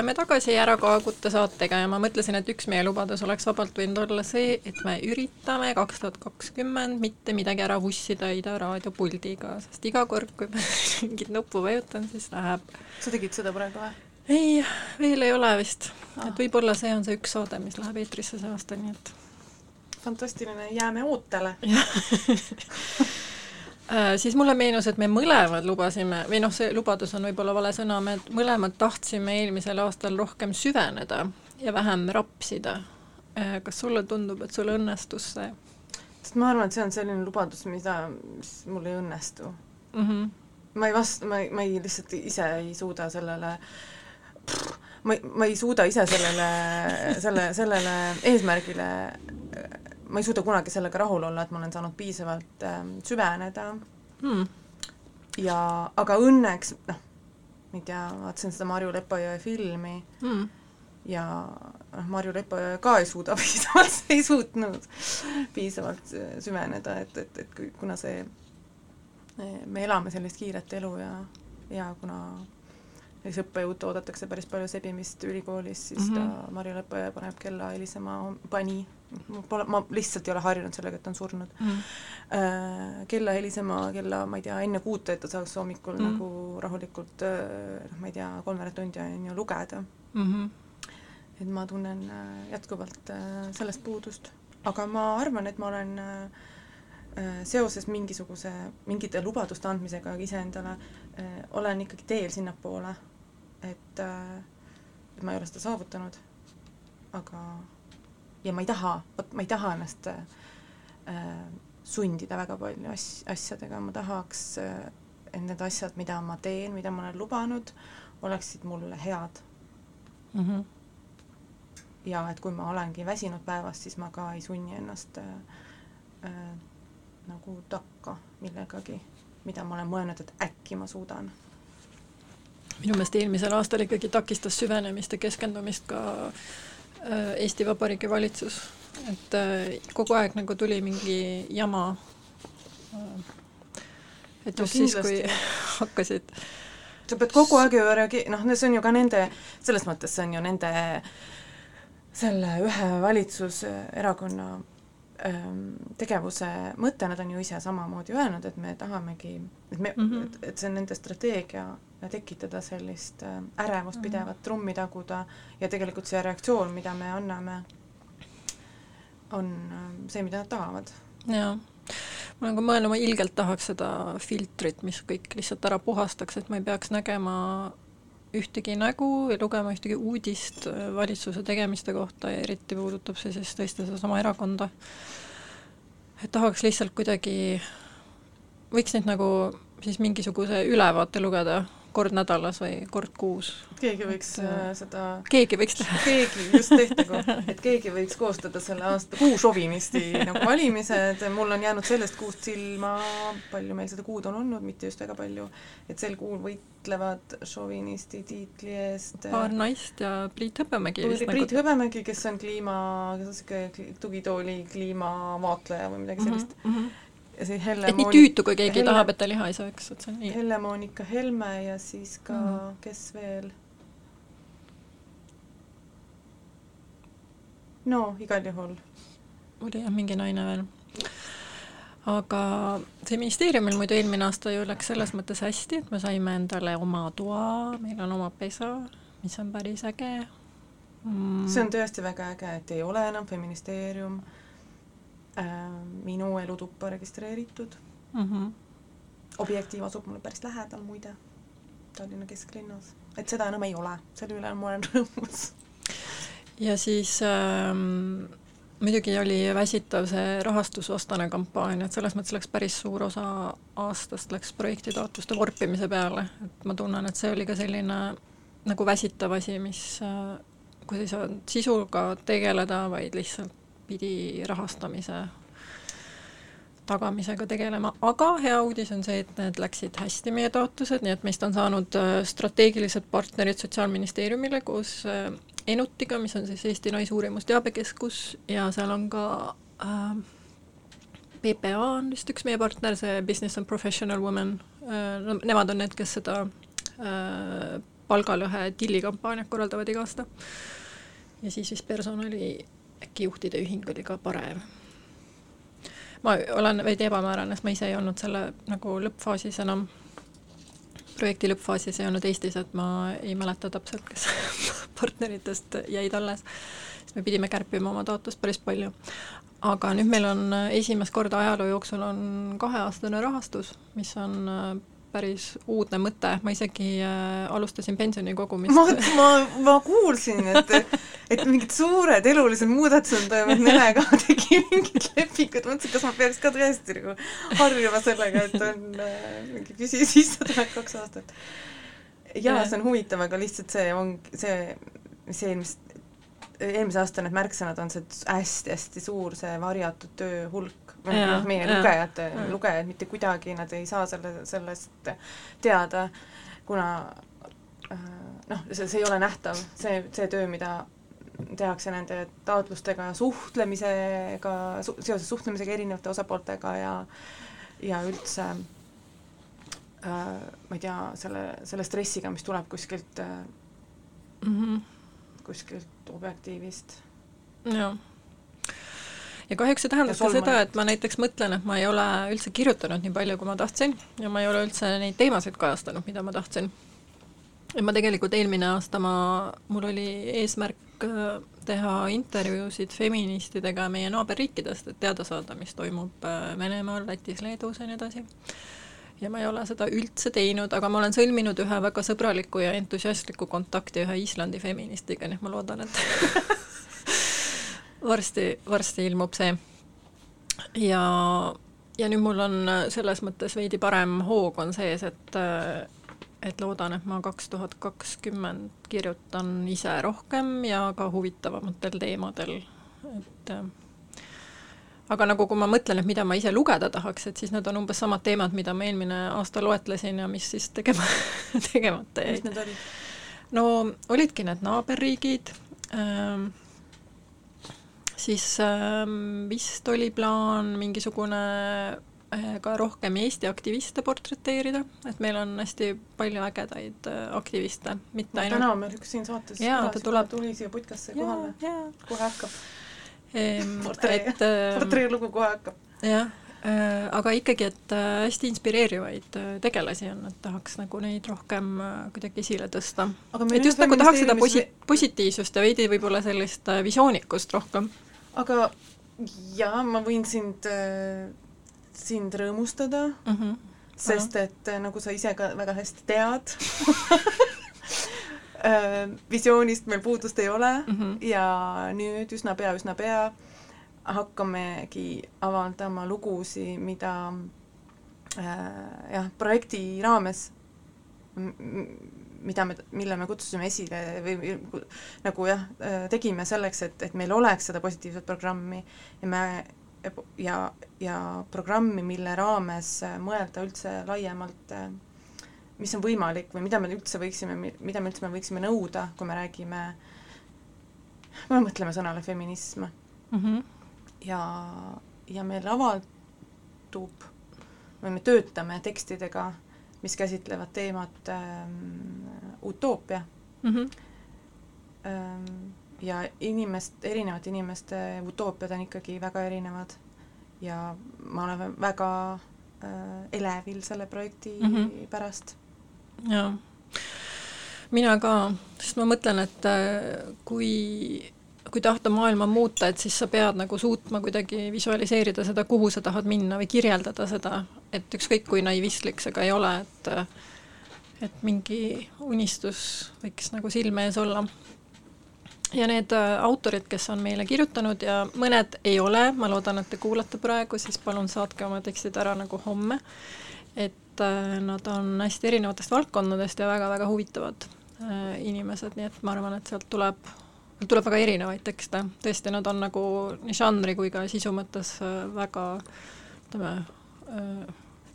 oleme tagasi Ära kaaguta saatega ja ma mõtlesin, et üks meie lubadus oleks vabalt võinud olla see, et me üritame kaks tuhat kakskümmend mitte midagi ära vussida Ida raadio puldiga, sest iga kord, kui ma mingit nuppu vajutan, siis läheb. sa tegid seda praegu või? ei, veel ei ole vist ah., et võib-olla see on see üks saade, mis läheb eetrisse see aasta, nii et. fantastiline, jääme ootele Äh, siis mulle meenus, et me mõlemad lubasime, või noh, see lubadus on võib-olla vale sõna, me mõlemad tahtsime eelmisel aastal rohkem süveneda ja vähem rapsida. Äh, kas sulle tundub, et sul õnnestus see? sest ma arvan, et see on selline lubadus, mida, mis mul ei õnnestu mm. -hmm. ma ei vast-, ma ei, ma ei lihtsalt ise ei suuda sellele ma ei, ma ei suuda ise sellele, selle, sellele eesmärgile ma ei suuda kunagi sellega rahul olla, et ma olen saanud piisavalt äh, süveneda hmm. ja aga õnneks noh, ma ei tea, vaatasin seda Marju Lepajõe filmi hmm. ja noh, Marju Lepajõe ka ei suuda piisavalt, ei suutnud piisavalt äh, süveneda, et, et, et kuna see, me elame sellist kiiret elu ja, ja kuna siis õppejõud oodatakse päris palju sebimist ülikoolis, siis mm -hmm. ta, Marju Lepajõe paneb kella helisema, pani ma pole, ma lihtsalt ei ole harjunud sellega, et ta on surnud mm. -hmm. kella helisema kella, ma ei tea, enne kuute, et ta saaks hommikul mm nagu rahulikult äh, noh, ma ei tea, kolmveerand tundi on ju lugeda mm. -hmm. et ma tunnen äh, jätkuvalt sellest puudust, aga ma arvan, et ma olen seoses mingisuguse, mingite lubaduste andmisega iseendale, olen ikkagi teel sinnapoole, et, et ma ei ole seda saavutanud, aga ja ma ei taha, vot ma ei taha ennast äh, sundida väga palju as-, asjadega, ma tahaks äh,, et need asjad, mida ma teen, mida ma olen lubanud, oleksid mulle head mm. -hmm. ja et kui ma olengi väsinud päevast, siis ma ka ei sunni ennast äh, äh, nagu takka millegagi, mida ma olen mõelnud, et äkki ma suudan minu meelest eelmisel aastal ikkagi takistas süvenemist ja keskendumist ka äh, Eesti Vabariigi valitsus, et äh, kogu aeg nagu tuli mingi jama. Äh, et just no, siis, kui hakkasid. Sa pead kogu aeg ju reage-, noh, see on ju ka nende, selles mõttes see on ju nende selle ühe valitsuserakonna tegevuse mõte, nad on ju ise samamoodi öelnud, et me tahamegi, et me mm, -hmm. et, et see on nende strateegia tekitada sellist äh, ärevust mm. pidevat trummi taguda ja tegelikult see reaktsioon, mida me anname, on äh, see, mida nad tahavad. jaa, ma olen ka mõelnud, ma ilgelt tahaks seda filtrit, mis kõik lihtsalt ära puhastaks, et ma ei peaks nägema ühtegi nägu ja lugema ühtegi uudist äh, valitsuse tegemiste kohta ja eriti puudutab see siis tõesti sedasama erakonda. et tahaks lihtsalt kuidagi, võiks neid nagu siis mingisuguse ülevaate lugeda kord nädalas või kord kuus. keegi võiks et, äh, seda keegi võiks teha. keegi, just tehtagu, et keegi võiks koostada selle aasta kuu šovinisti nagu valimised, mul on jäänud sellest kuust silma, palju meil seda kuud on olnud, mitte just väga palju, et sel kuul võitlevad šovinisti tiitli eest äh, paar naist ja Priit Hõbemägi Priit nagu... Hõbemägi, kes on kliima, kes on niisugune tugitooli kliimavaatleja või midagi sellist mm. -hmm ja siis Helle et nii tüütu, kui keegi Helle, tahab, et ta liha ei sööks, et see on nii. Helle-Moonika Helme ja siis ka mm., kes veel? no igal juhul. oli jah, mingi naine veel. aga see ministeeriumil muidu eelmine aasta ju läks selles mõttes hästi, et me saime endale oma toa, meil on oma pesa, mis on päris äge mm.. see on tõesti väga äge, et ei ole enam feministeerium äh, minu elutuppa registreeritud mm. -hmm. objektiiv asub mulle päris lähedal muide, Tallinna kesklinnas, et seda enam ei ole, selle üle ma olen rõõmus. ja siis ähm, muidugi oli väsitav see rahastusvastane kampaania, et selles mõttes läks päris suur osa aastast läks projektitaotluste vorpimise peale, et ma tunnen, et see oli ka selline nagu väsitav asi, mis äh, kus ei saa sisuga tegeleda, vaid lihtsalt pidi rahastamise tagamisega tegelema, aga hea uudis on see, et need läksid hästi, meie taotlused, nii et meist on saanud äh, strateegilised partnerid Sotsiaalministeeriumile koos äh, Enutiga, mis on siis Eesti Naisuurimusteabekeskus ja seal on ka äh, PPA on vist üks meie partner, see Business and Professional Women äh,, nemad on need, kes seda äh, palgalõhe tillikampaaniat korraldavad iga aasta. ja siis vist personali äkki juhtide ühing oli ka parev. ma olen veidi ebamäärane, sest ma ise ei olnud selle nagu lõppfaasis enam, projekti lõppfaasis ei olnud Eestis, et ma ei mäleta täpselt, kes partneritest jäid alles. siis me pidime kärpima oma taotlust päris palju aga nüüd meil on esimest korda ajaloo jooksul on kaheaastane rahastus, mis on päris uudne mõte, ma isegi äh, alustasin pensioni kogumist. ma, ma, ma kuulsin, et, et mingid suured elulised muudatused toimuvad, Nele ka tegi mingid lepingud, mõtlesin, kas ma peaks ka tõesti nagu harjuma sellega, et on äh, mingi püsisissetulek kaks aastat. jaa, see on huvitav, aga lihtsalt see on see, mis eelmist, eelmise aasta need märksõnad on see hästi-hästi suur, see varjatud töö hulk, noh, meie ja, lugejate, lugejad mitte kuidagi, nad ei saa selle, sellest teada, kuna äh, noh, see, see ei ole nähtav, see, see töö, mida tehakse nende taotlustega ja suhtlemisega su,, seoses suhtlemisega erinevate osapooltega ja ja üldse äh, ma ei tea, selle, selle stressiga, mis tuleb kuskilt äh, mm, -hmm. kuskilt objektiivist. jah ja kahjuks see tähendab ka seda, et ma näiteks mõtlen, et ma ei ole üldse kirjutanud nii palju, kui ma tahtsin ja ma ei ole üldse neid teemasid kajastanud, mida ma tahtsin. ja ma tegelikult eelmine aasta ma, mul oli eesmärk äh, teha intervjuusid feministidega meie naaberriikidest, et teada saada, mis toimub äh, Venemaal, Lätis, Leedus ja nii edasi ja ma ei ole seda üldse teinud, aga ma olen sõlminud ühe väga sõbraliku ja entusiastliku kontakti ühe Islandi feministiga, nii et ma loodan, et varsti, varsti ilmub see. ja, ja nüüd mul on selles mõttes veidi parem hoog on sees, et et loodan, et ma kaks tuhat kakskümmend kirjutan ise rohkem ja ka huvitavamatel teemadel, et aga nagu, kui ma mõtlen, et mida ma ise lugeda tahaks, et siis need on umbes samad teemad, mida ma eelmine aasta loetlesin ja mis siis tegema, tegemata jäid. mis need olid? no olidki need naaberriigid ähm,, siis ähm, vist oli plaan mingisugune äh, ka rohkem Eesti aktiviste portreteerida, et meil on hästi palju ägedaid äh, aktiviste, mitte ainult täna on meil üks siin saates jaa, ta tuleb tuli siia putkasse kohale, kohe hakkab ehm,. portree, portreelugu kohe hakkab. jah äh,, aga ikkagi, et äh, hästi inspireerivaid äh, tegelasi on, et tahaks nagu neid rohkem kuidagi esile tõsta. et just nagu tahaks seda posi-, positiivsust ja veidi võib-olla sellist visioonikust rohkem aga jaa, ma võin sind, sind rõõmustada mm, -hmm. sest et nagu sa ise ka väga hästi tead visioonist meil puudust ei ole mm -hmm. ja nüüd üsna pea, üsna pea hakkamegi avaldama lugusid, mida äh, jah, projekti raames mida me, mille me kutsusime esile või, nagu jah, tegime selleks, et, et meil oleks seda positiivset programmi ja me ja, ja programmi, mille raames mõelda üldse laiemalt, mis on võimalik või mida me üldse võiksime, mida me üldse me võiksime nõuda, kui me räägime, kui me mõtleme sõnale feminism mm. -hmm. ja, ja meil avaldub või me töötame tekstidega mis käsitlevad teemat ähm, utoopia mm. -hmm. Ähm, ja inimest, erinevate inimeste utoopiad on ikkagi väga erinevad ja ma olen väga äh, elevil selle projekti mm -hmm. pärast. Jaa, mina ka, sest ma mõtlen, et äh, kui kui tahta maailma muuta, et siis sa pead nagu suutma kuidagi visualiseerida seda, kuhu sa tahad minna või kirjeldada seda, et ükskõik kui naivistlik see ka ei ole, et et mingi unistus võiks nagu silme ees olla. ja need äh, autorid, kes on meile kirjutanud ja mõned ei ole, ma loodan, et te kuulate praegu, siis palun saatke oma tekstid ära nagu homme, et äh, nad on hästi erinevatest valdkondadest ja väga-väga huvitavad äh, inimesed, nii et ma arvan, et sealt tuleb tuleb väga erinevaid tekste, tõesti, nad on nagu nii žanri kui ka sisu mõttes väga ütleme,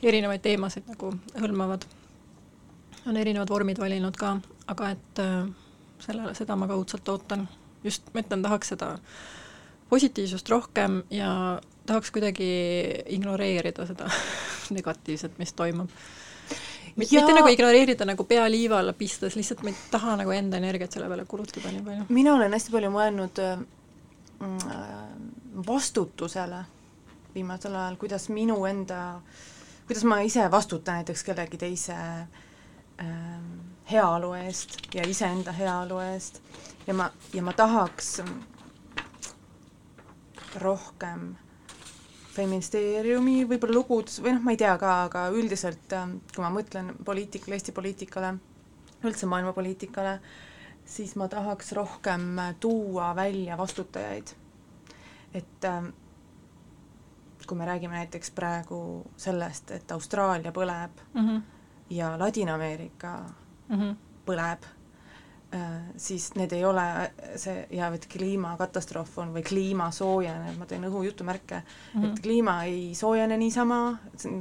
erinevaid teemasid nagu hõlmavad on erinevad vormid valinud ka, aga et äh, sellele, seda ma ka õudselt ootan. just, ma ütlen, tahaks seda positiivsust rohkem ja tahaks kuidagi ignoreerida seda negatiivset, mis toimub. mitte ja... nagu ignoreerida nagu pea liiva alla pistes, lihtsalt ma ei taha nagu enda energiat selle peale kulutada nii palju. mina olen hästi palju mõelnud äh, vastutusele viimasel ajal, kuidas minu enda, kuidas ma ise vastutan näiteks kellegi teise äh, heaolu eest ja iseenda heaolu eest ja ma, ja ma tahaks rohkem feministeeriumi võib-olla lugudes või noh, ma ei tea ka, aga üldiselt kui ma mõtlen poliitikale, Eesti poliitikale, üldse maailma poliitikale, siis ma tahaks rohkem tuua välja vastutajaid. et kui me räägime näiteks praegu sellest, et Austraalia põleb mm -hmm. ja Ladina-Ameerika mm -hmm. põleb Äh, siis need ei ole see ja et kliimakatastroof on või kliima soojeneb, ma teen õhu jutumärke mm, -hmm. et kliima ei soojene niisama,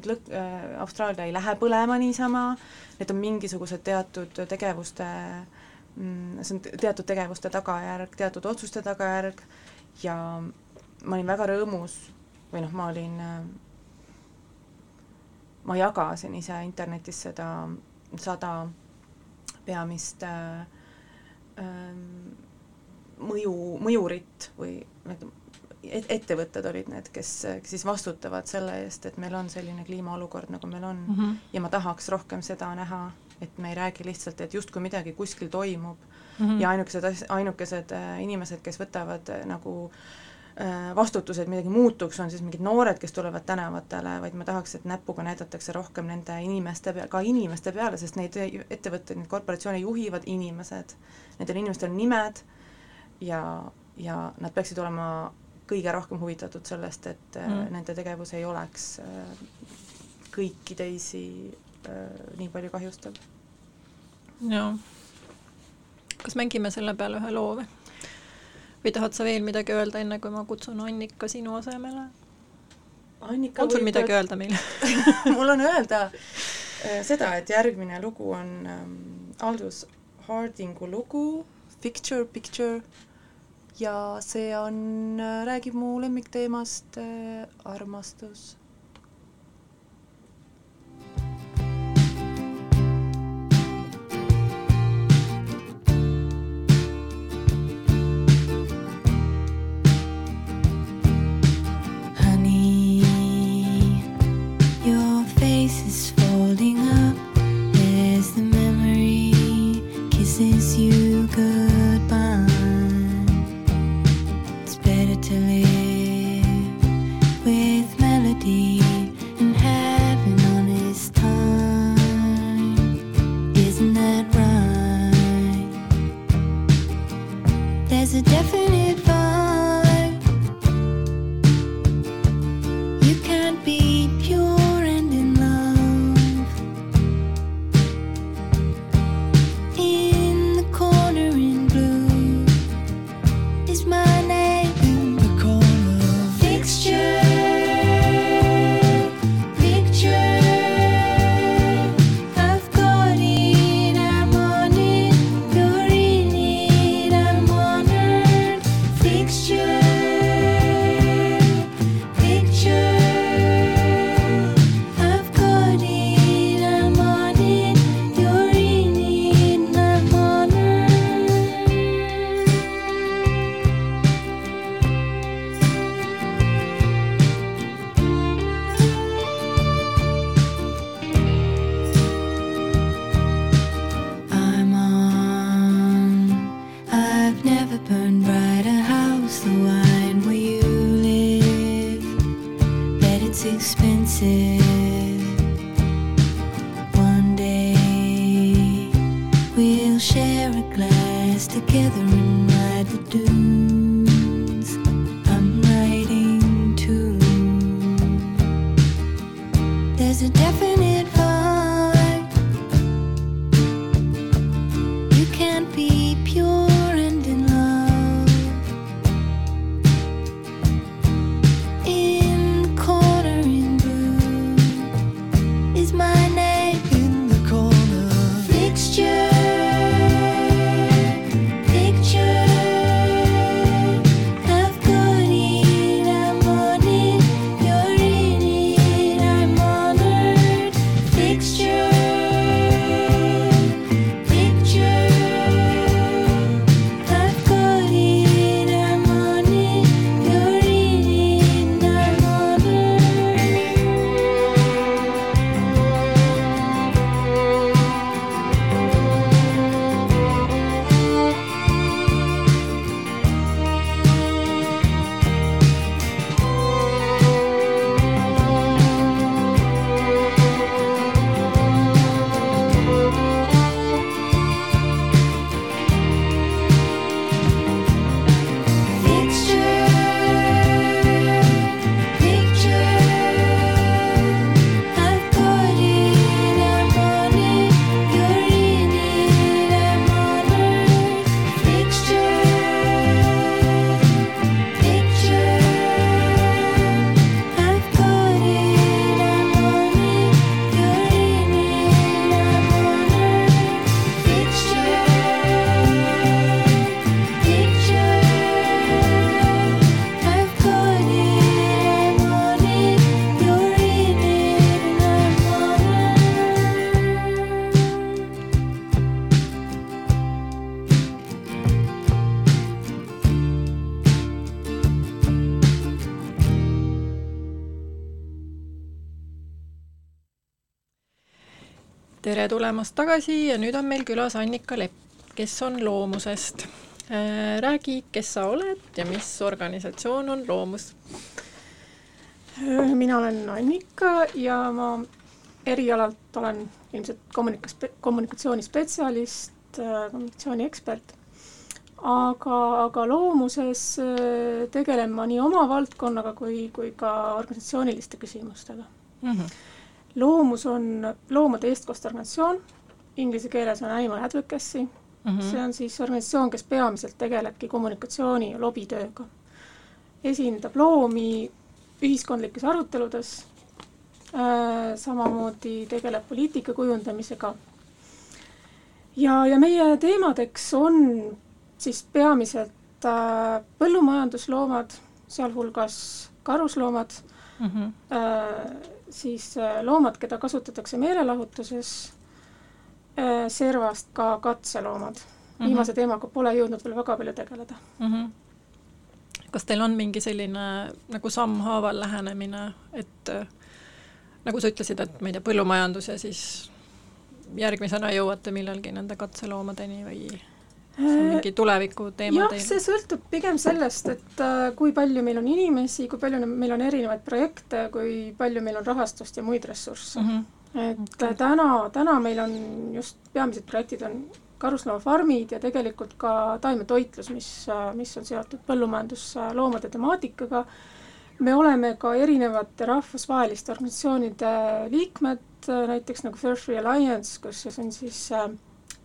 lõk- äh,, Austraalia ei lähe põlema niisama, need on mingisugused teatud tegevuste mm,, see on teatud tegevuste tagajärg, teatud otsuste tagajärg ja ma olin väga rõõmus või noh, ma olin äh,, ma jagasin ise internetis seda sada peamist äh, mõju, mõjurit või et, ettevõtted olid need, kes, kes siis vastutavad selle eest, et meil on selline kliimaolukord, nagu meil on mm. -hmm. ja ma tahaks rohkem seda näha, et me ei räägi lihtsalt, et justkui midagi kuskil toimub mm -hmm. ja ainukesed ainukesed äh, inimesed, kes võtavad äh, nagu Äh, vastutus, et midagi muutuks, on siis mingid noored, kes tulevad tänavatele, vaid ma tahaks, et näpuga näidatakse rohkem nende inimeste peale, ka inimeste peale, sest neid ettevõtteid, neid korporatsioone juhivad inimesed. Nendel inimestel on nimed ja, ja nad peaksid olema kõige rohkem huvitatud sellest, et äh, mm. nende tegevus ei oleks äh, kõiki teisi nii palju kahjustav. jaa. kas mängime selle peale ühe loo või? Või tahad sa veel midagi öelda, enne kui ma kutsun Annika sinu asemele? on sul midagi et... öelda meile? Mul on öelda äh, seda, et järgmine lugu on ähm, Aldous Hardingu lugu Picture, Picture. Ja see on äh,, räägib mu lemmikteemast äh, armastus tulemast tagasi ja nüüd on meil külas Annika Lepp, kes on Loomusest. Äh, räägi, kes sa oled ja mis organisatsioon on Loomus? Äh, mina olen Annika ja ma erialalt olen ilmselt kommunika-, kommunikatsioonispetsialist, äh, kommunikatsiooniekspert aga, aga loomuses tegelen ma nii oma valdkonnaga kui, kui ka organisatsiooniliste küsimustega mm. -hmm. Loomus on loomade eestkostorganisatsioon, inglise keeles on animal advocacy mm, -hmm. see on siis organisatsioon, kes peamiselt tegelebki kommunikatsiooni ja lobitööga. esindab loomi ühiskondlikes aruteludes äh,, samamoodi tegeleb poliitika kujundamisega ja, ja meie teemadeks on siis peamiselt äh, põllumajandusloomad, sealhulgas karusloomad mm, -hmm. äh, siis äh, loomad, keda kasutatakse meelelahutuses äh,, servast ka katseloomad mm. -hmm. viimase teemaga pole jõudnud veel väga palju tegeleda mm. -hmm. kas teil on mingi selline nagu sammhaaval lähenemine, et äh, nagu sa ütlesid, et ma ei tea, põllumajandus ja siis järgmisena jõuate millalgi nende katseloomadeni või? See on mingi tuleviku teema teil? see sõltub pigem sellest, et äh, kui palju meil on inimesi, kui palju meil on erinevaid projekte, kui palju meil on rahastust ja muid ressursse mm. -hmm. et okay. Äh, täna, täna meil on just peamised projektid on karusloomafarmid ja tegelikult ka taimetoitlus, mis, äh, mis on seotud põllumajandusloomade temaatikaga. me oleme ka erinevate rahvusvaheliste organisatsioonide liikmed, näiteks nagu Fur Free Alliance, kus on siis äh,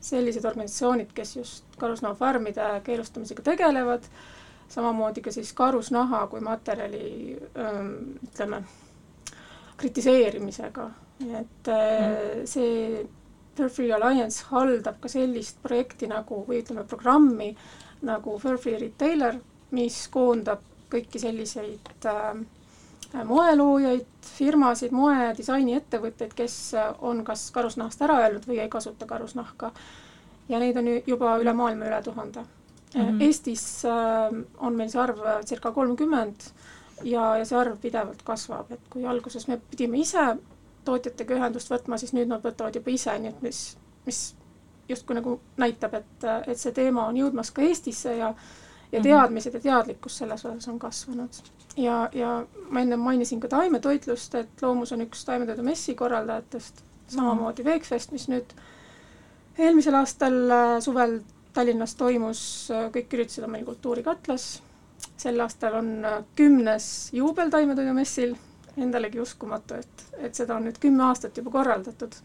sellised organisatsioonid, kes just karusnahafarmide keelustamisega tegelevad, samamoodi ka siis karusnaha kui materjali ütleme, kritiseerimisega, et mm. see Fur Free Alliance haldab ka sellist projekti nagu, või ütleme, programmi nagu Fur Free Retailer, mis koondab kõiki selliseid äh, moeloojaid, firmasid, moe- ja disainiettevõtteid, kes on kas karusnahast ära öelnud või ei kasuta karusnahka. ja neid on juba üle maailma üle tuhande mm. -hmm. Eestis äh, on meil see arv circa kolmkümmend ja, ja see arv pidevalt kasvab, et kui alguses me pidime ise tootjatega ühendust võtma, siis nüüd nad võtavad juba ise, nii et mis, mis justkui nagu näitab, et, et see teema on jõudmas ka Eestisse ja ja mhm. teadmised ja teadlikkus selles osas on kasvanud. ja, ja ma enne mainisin ka taimetoitlust, et Loomus on üks taimetoidu messi korraldajatest, samamoodi Veekfest, mis nüüd eelmisel aastal äh, suvel Tallinnas toimus, äh, kõik üritused on meil Kultuurikatlas, sel aastal on äh, kümnes juubel taimetoidumessil, endalegi uskumatu, et, et seda on nüüd kümme aastat juba korraldatud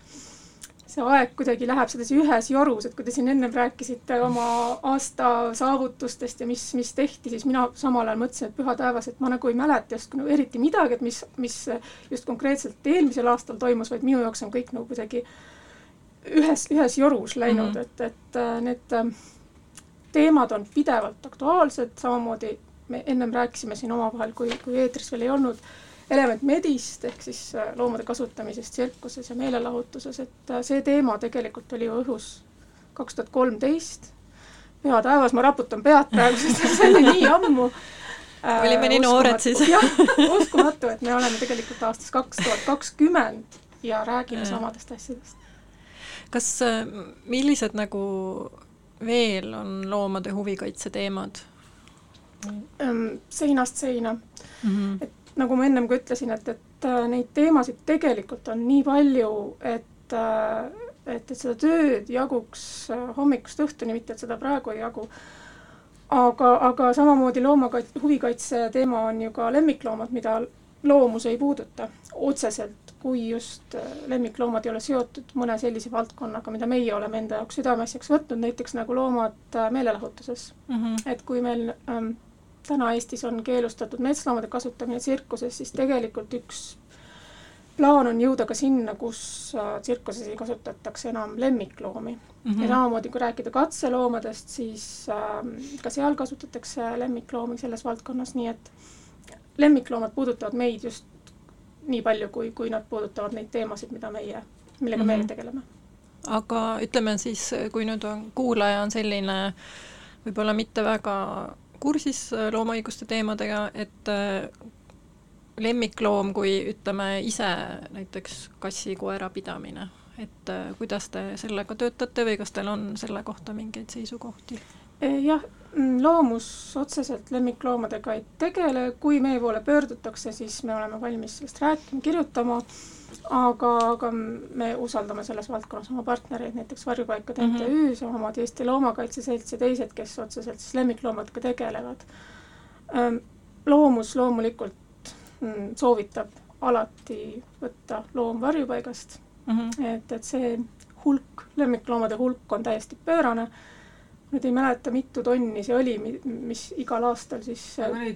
see aeg kuidagi läheb sedasi ühes jorus, et kui te siin ennem rääkisite oma aasta saavutustest ja mis, mis tehti, siis mina samal ajal mõtlesin, et püha taevas, et ma nagu ei mäleta just nagu eriti midagi, et mis, mis just konkreetselt eelmisel aastal toimus, vaid minu jaoks on kõik nagu kuidagi ühes, ühes jorus läinud mm, -hmm. et, et äh, need äh, teemad on pidevalt aktuaalsed, samamoodi me ennem rääkisime siin omavahel, kui, kui eetris veel ei olnud Element Medist ehk siis äh, loomade kasutamisest tsirkuses ja meelelahutuses, et äh, see teema tegelikult oli ju õhus kaks tuhat kolmteist. püha taevas, ma raputan pead praegu, sest see oli nii ammu äh, olime nii noored siis. jah, uskumatu, et me oleme tegelikult aastas kaks tuhat kakskümmend ja räägime samadest asjadest. kas, millised nagu veel on loomade huvikaitse teemad? seinast seina mm. -hmm. et nagu ma ennem ka ütlesin, et, et äh, neid teemasid tegelikult on nii palju, et äh, et, et seda tööd jaguks äh, hommikust õhtuni, mitte et seda praegu ei jagu. aga, aga samamoodi loomakaitse, huvikaitse teema on ju ka lemmikloomad, mida loomus ei puuduta otseselt, kui just lemmikloomad ei ole seotud mõne sellise valdkonnaga, mida meie oleme enda jaoks südameasjaks võtnud, näiteks nagu loomad meelelahutuses mm. -hmm. et kui meil ähm, täna Eestis on keelustatud metsloomade kasutamine tsirkuses, siis tegelikult üks plaan on jõuda ka sinna, kus äh, tsirkuses ei kasutataks enam lemmikloomi mm. -hmm. ja samamoodi, kui rääkida katseloomadest, siis äh, ka seal kasutatakse lemmikloomi selles valdkonnas, nii et lemmikloomad puudutavad meid just nii palju, kui, kui nad puudutavad neid teemasid, mida meie, millega mm -hmm. meie tegeleme. aga ütleme siis, kui nüüd on, kuulaja on selline võib-olla mitte väga kursis äh, loomaõiguste teemadega, et äh, lemmikloom kui ütleme ise näiteks kassi-koera pidamine, et äh, kuidas te sellega töötate või kas teil on selle kohta mingeid seisukohti? jah, mm, loomus otseselt lemmikloomadega ei tegele, kui meie poole pöördutakse, siis me oleme valmis sellest rääkima, kirjutama, aga, aga me usaldame selles valdkonnas oma partnereid, näiteks Varjupaikade MTÜ mm -hmm., samamoodi Eesti Loomakaitse Selts ja teised, kes otseselt siis lemmikloomadega tegelevad. loomus loomulikult mm, soovitab alati võtta loom varjupaigast mm, -hmm. et, et see hulk, lemmikloomade hulk on täiesti pöörane nüüd ei mäleta, mitu tonni see oli, mis igal aastal siis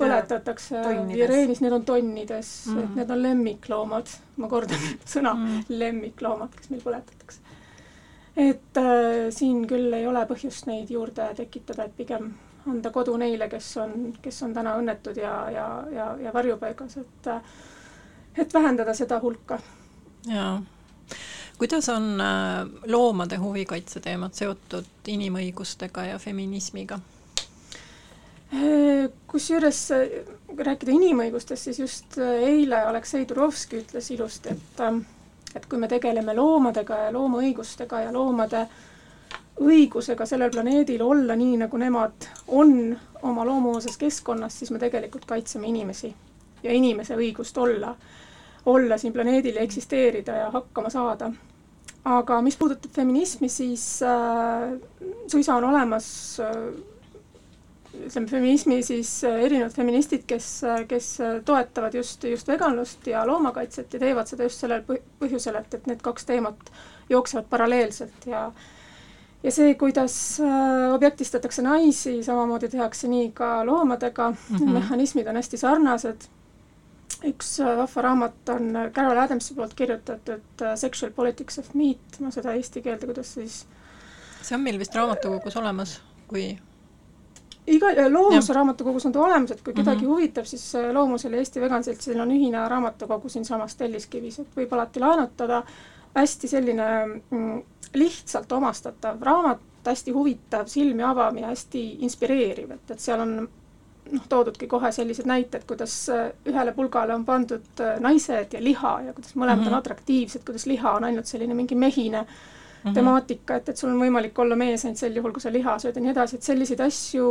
põletatakse Vireenis, need on tonnides mm, -hmm. et need on lemmikloomad, ma kordan sõna mm, -hmm. lemmikloomad, kes meil põletatakse. et äh, siin küll ei ole põhjust neid juurde tekitada, et pigem anda kodu neile, kes on, kes on täna õnnetud ja, ja, ja, ja varjupaigas, et äh, et vähendada seda hulka. jaa kuidas on äh, loomade huvikaitse teemad seotud inimõigustega ja feminismiga? Äh, kusjuures kui rääkida inimõigustest, siis just äh, eile Aleksei Turovski ütles ilusti, et et kui me tegeleme loomadega ja loomaõigustega ja loomade õigusega sellel planeedil olla nii, nagu nemad on oma loomuoses keskkonnas, siis me tegelikult kaitseme inimesi ja inimese õigust olla olla siin planeedil ja eksisteerida ja hakkama saada. Aga mis puudutab feminismi, siis äh, suisa on olemas äh, ütleme, feminismi siis äh, erinevad feministid, kes, äh, kes toetavad just, just veganlust ja loomakaitset ja teevad seda just sellel põhjusel, et, et need kaks teemat jooksevad paralleelselt ja ja see, kuidas äh, objektistatakse naisi, samamoodi tehakse nii ka loomadega mm, -hmm. mehhanismid on hästi sarnased üks äh, vahva raamat on äh, Carol Adamsi poolt kirjutatud äh, Sexual Politics of Meat, ma seda eesti keelde, kuidas siis see on meil vist raamatukogus olemas, kui iga, Loomuse raamatukogus on ta olemas, et kui kedagi mm -hmm. huvitab, siis Loomusel ja Eesti Vegan Seltsil on ühine raamatukogu siinsamas Telliskivis, et võib alati laenutada, hästi selline mm, lihtsalt omastatav raamat, hästi huvitav, silmi avav ja hästi inspireeriv, et, et seal on noh, toodudki kohe sellised näited, kuidas äh, ühele pulgale on pandud äh, naised ja liha ja kuidas mõlemad mm -hmm. on mhm. atraktiivsed, kuidas liha on ainult selline mingi mehine mm -hmm. temaatika, et, et sul on võimalik olla mees ainult sel juhul, kui sa liha sööd ja nii edasi, et selliseid asju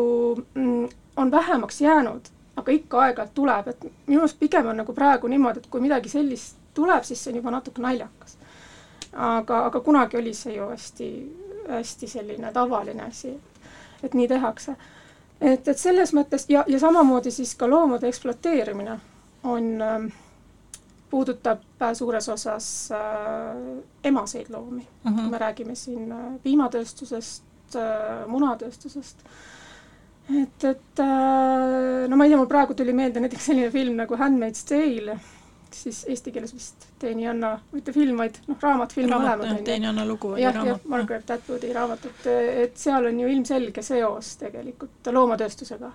mm, on vähemaks jäänud, aga ikka aeg-ajalt tuleb, et minu arust pigem on nagu praegu niimoodi, et kui midagi sellist tuleb, siis see on juba natuke naljakas. aga, aga kunagi oli see ju hästi, hästi selline tavaline asi, et, et nii tehakse et, et selles mõttes ja, ja samamoodi siis ka loomade ekspluateerimine on äh,, puudutab suures osas äh, emaseid loomi mm, -hmm. kui me räägime siin äh, piimatööstusest äh,, munatööstusest. et, et äh, no ma ei tea, mul praegu tuli meelde näiteks selline film nagu Handmaid's Tale siis eesti keeles vist Teeni Anna, mitte film, vaid noh, raamat, film mõlemad on ju. Teeni Anna lugu oli raamat. jah, Margaret Atwoodi raamat, et, et seal on ju ilmselge seos tegelikult loomatööstusega,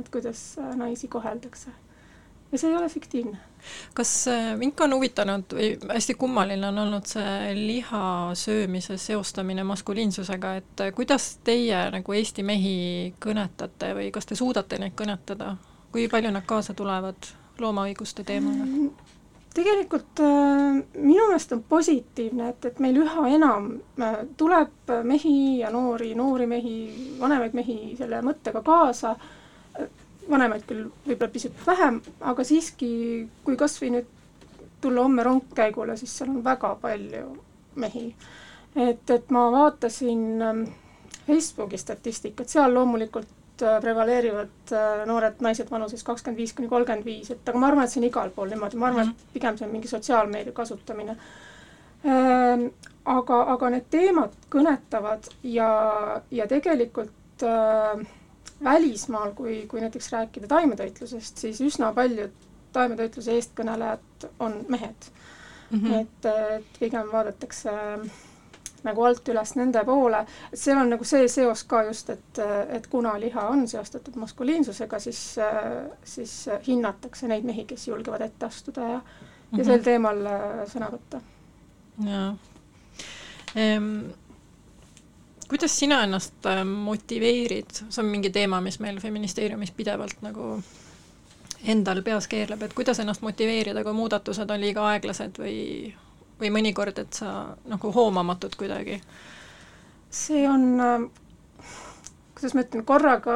et kuidas äh, naisi koheldakse. ja see ei ole fiktiivne. kas äh, mind on huvitanud või hästi kummaline on olnud see liha söömise seostamine maskuliinsusega, et äh, kuidas teie nagu Eesti mehi kõnetate või kas te suudate neid kõnetada, kui palju nad kaasa tulevad loomaõiguste teemaga? Tegelikult äh, minu meelest on positiivne, et, et meil üha enam äh, tuleb mehi ja noori, noori mehi, vanemaid mehi selle mõttega kaasa, vanemaid küll võib-olla pisut vähem, aga siiski, kui kas või nüüd tulla homme rongkäigule, siis seal on väga palju mehi. et, et ma vaatasin ähm, Facebooki statistikat, seal loomulikult prevaleerivad äh, noored naised vanuses kakskümmend viis kuni kolmkümmend viis, et aga ma arvan, et see on igal pool niimoodi, ma arvan, et mhm. pigem see on mingi sotsiaalmeedia kasutamine. Ähm, aga, aga need teemad kõnetavad ja, ja tegelikult äh, välismaal, kui, kui näiteks rääkida taimetoitlusest, siis üsna paljud taimetoitluse eestkõnelejad on mehed mm. -hmm. et, et pigem vaadatakse äh, nagu alt üles nende poole, et seal on nagu see seos ka just, et, et kuna liha on seostatud maskuliinsusega, siis, siis hinnatakse neid mehi, kes julgevad ette astuda ja mm, -hmm. ja sel mhm. teemal äh, sõna võtta. jaa ehm,. kuidas sina ennast äh, motiveerid, see on mingi teema, mis meil feministeeriumis pidevalt nagu endal peas keerleb, et kuidas ennast motiveerida, kui muudatused on liiga aeglased või või mõnikord, et sa nagu hoomamatud kuidagi? see on, kuidas ma ütlen, korraga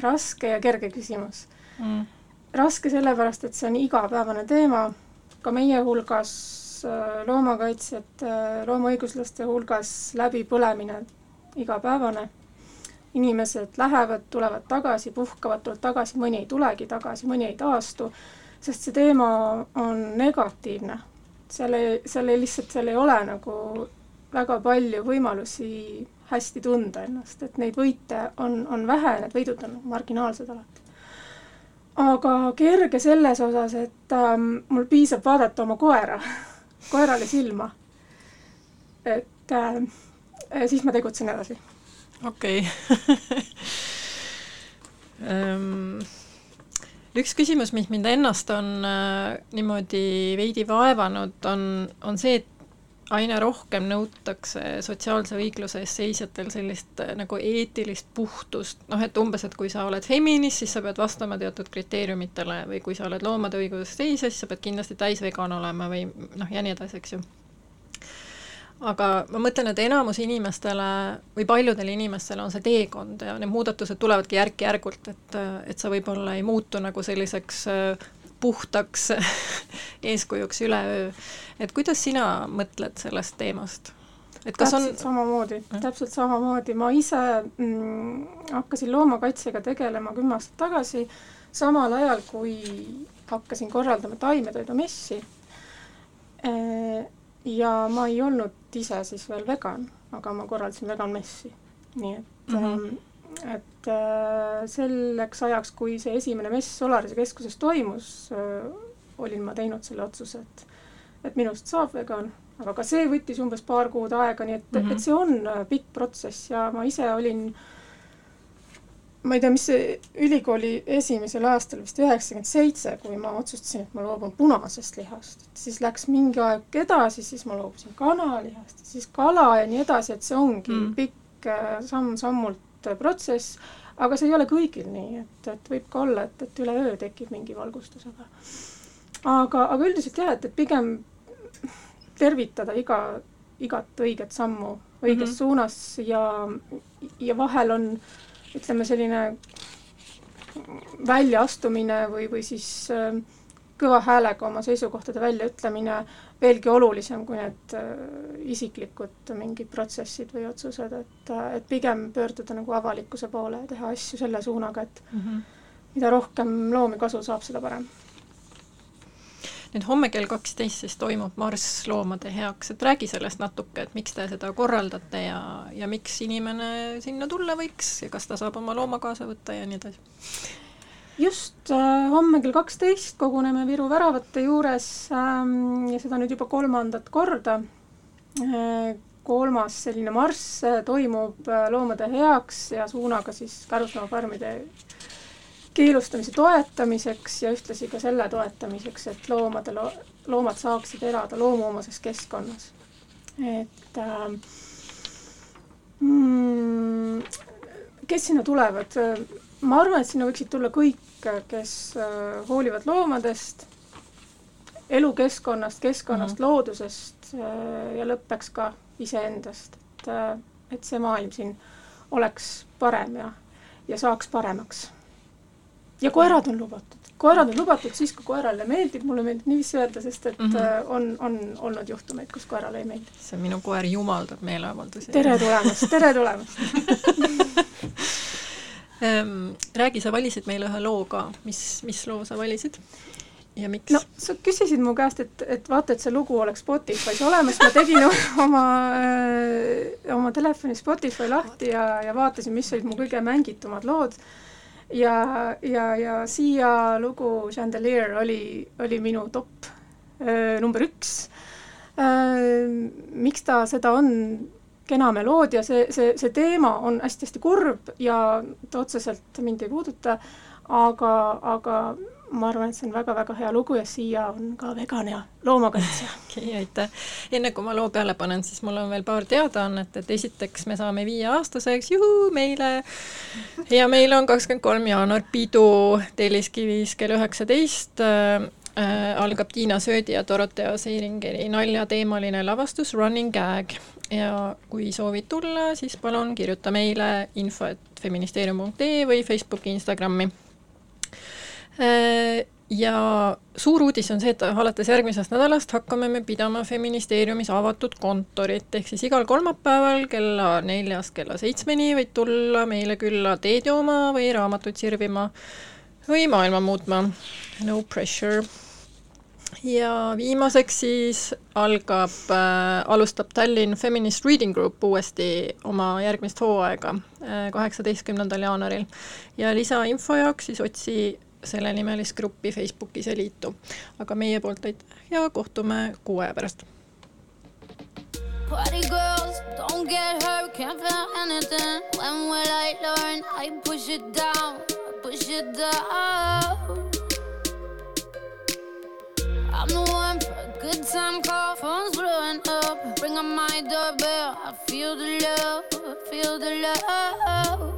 raske ja kerge küsimus mm.. raske sellepärast, et see on igapäevane teema, ka meie hulgas, loomakaitsjate, loomaõiguslaste hulgas läbipõlemine igapäevane. inimesed lähevad, tulevad tagasi, puhkavad, tulevad tagasi, mõni ei tulegi tagasi, mõni ei taastu, sest see teema on negatiivne. Seal ei, seal ei lihtsalt, seal ei ole nagu väga palju võimalusi hästi tunda ennast, et neid võite on, on vähe, need võidud on marginaalsed alati. aga kerge selles osas, et ähm, mul piisab vaadata oma koera, koerale silma. et äh, siis ma tegutsen edasi. okei okay. um üks küsimus, mis mind ennast on äh, niimoodi veidi vaevanud, on, on see, et aina rohkem nõutakse sotsiaalse õigluse eest seisjatel sellist äh, nagu eetilist puhtust, noh et umbes, et kui sa oled feminist, siis sa pead vastama teatud kriteeriumitele või kui sa oled loomade õigusest seisja, siis sa pead kindlasti täisvegan olema või noh, ja nii edasi, eks ju. Aga ma mõtlen, et enamus inimestele või paljudele inimestele on see teekond ja need muudatused tulevadki järk-järgult, et, et sa võib-olla ei muutu nagu selliseks äh, puhtaks eeskujuks üleöö. et kuidas sina mõtled sellest teemast? et kas täpselt on samamoodi, täpselt samamoodi, ma ise mm, hakkasin loomakaitsega tegelema kümme aastat tagasi, samal ajal kui hakkasin korraldama taimetoidumessi. Ja ma ei olnud ise siis veel vegan, aga ma korraldasin veganmessi, nii et mm -hmm et äh, selleks ajaks, kui see esimene mess Solarise keskuses toimus, äh, olin ma teinud selle otsuse, et, et minust saab vegan, aga ka see võttis umbes paar kuud aega, nii et mm, -hmm. et see on äh, pikk protsess ja ma ise olin ma ei tea, mis see ülikooli esimesel aastal, vist üheksakümmend seitse, kui ma otsustasin, et ma loobun punasest lihast, et siis läks mingi aeg edasi, siis ma loobusin kanalihast, siis kala ja nii edasi, et see ongi mm. pikk samm-sammult protsess, aga see ei ole kõigil nii, et, et võib ka olla, et, et üleöö tekib mingi valgustus, aga aga, aga üldiselt jah, et, et pigem tervitada iga, igat õiget sammu õiges mm -hmm. suunas ja, ja vahel on ütleme, selline väljaastumine või, või siis äh, kõva häälega oma seisukohtade väljaütlemine veelgi olulisem kui need äh, isiklikud mingid protsessid või otsused, et, äh, et pigem pöörduda nagu avalikkuse poole ja teha asju selle suunaga, et mm -hmm. mida rohkem loomi kasu saab, seda parem. Nüüd homme kell kaksteist siis toimub Marss loomade heaks, et räägi sellest natuke, et miks te seda korraldate ja, ja miks inimene sinna tulla võiks ja kas ta saab oma looma kaasa võtta ja nii edasi just äh, homme kell kaksteist koguneme Viru väravate juures ähm, ja seda nüüd juba kolmandat korda äh,. kolmas selline marss äh, toimub äh, loomade heaks ja suunaga siis karusloomafarmide keelustamise toetamiseks ja ühtlasi ka selle toetamiseks, et loomade lo,, loomad saaksid elada loomuomases keskkonnas. et äh, mm, kes sinna tulevad? ma arvan, et sinna võiksid tulla kõik kes äh, hoolivad loomadest, elukeskkonnast, keskkonnast mm, -hmm. loodusest äh, ja lõppeks ka iseendast, et, äh, et see maailm siin oleks parem ja, ja saaks paremaks. Ja koerad on lubatud, koerad on lubatud siis, kui koerale meeldib, mulle meeldib niiviisi öelda, sest et mm -hmm. on, on olnud juhtumeid, kus koerale ei meeldi. see minu koer jumaldab meeleavaldusi. tere tulemast, tere tulemast ähm,. räägi, sa valisid meile ühe loo ka, mis, mis loo sa valisid? ja miks? no sa küsisid mu käest, et, et vaata, et see lugu oleks Spotify's olemas, ma tegin oma äh,, oma telefoni Spotify lahti ja, ja vaatasin, mis olid mu kõige mängitumad lood. Ja, ja, ja siia lugu Chandelier oli, oli minu top number üks. Miks ta seda on, kena meloodia, see, see, see teema on hästi-hästi kurb ja ta otseselt mind ei puuduta, aga, aga ma arvan, et see on väga-väga hea lugu ja Siia on ka vegan ja loomakaitsja. okei okay,, aitäh. enne kui ma loo peale panen, siis mul on veel paar teadaannet, et esiteks me saame viieaastaseks, juhuu, meile. ja meil on kakskümmend kolm jaanuar pidu Telliskivis kell üheksateist äh, algab Tiina Söödi ja Dorothea Seiringeri naljateemaline lavastus Running Gag ja kui soovid tulla, siis palun kirjuta meile info et feministeerium.ee või Facebooki, Instagrami äh, ja suur uudis on see, et alates järgmisest nädalast hakkame me pidama feministeeriumis avatud kontorit, ehk siis igal kolmapäeval kella neljast kella seitsmeni võid tulla meile külla teed jooma või raamatuid sirvima või maailma muutma. No pressure. ja viimaseks siis algab äh,, alustab Tallinn Feminist Reading Group uuesti oma järgmist hooaega kaheksateistkümnendal äh, jaanuaril ja lisainfo jaoks siis otsi sellenimelist gruppi Facebookis ja liitu. aga meie poolt aitäh ja kohtume kuu aja pärast. Party girls, don't get hurt, can't feel anything. When will I learn? I push it down, push it down. I'm the one for a good time call, phone's blowing up. Ring on my doorbell, I feel the love, feel the love.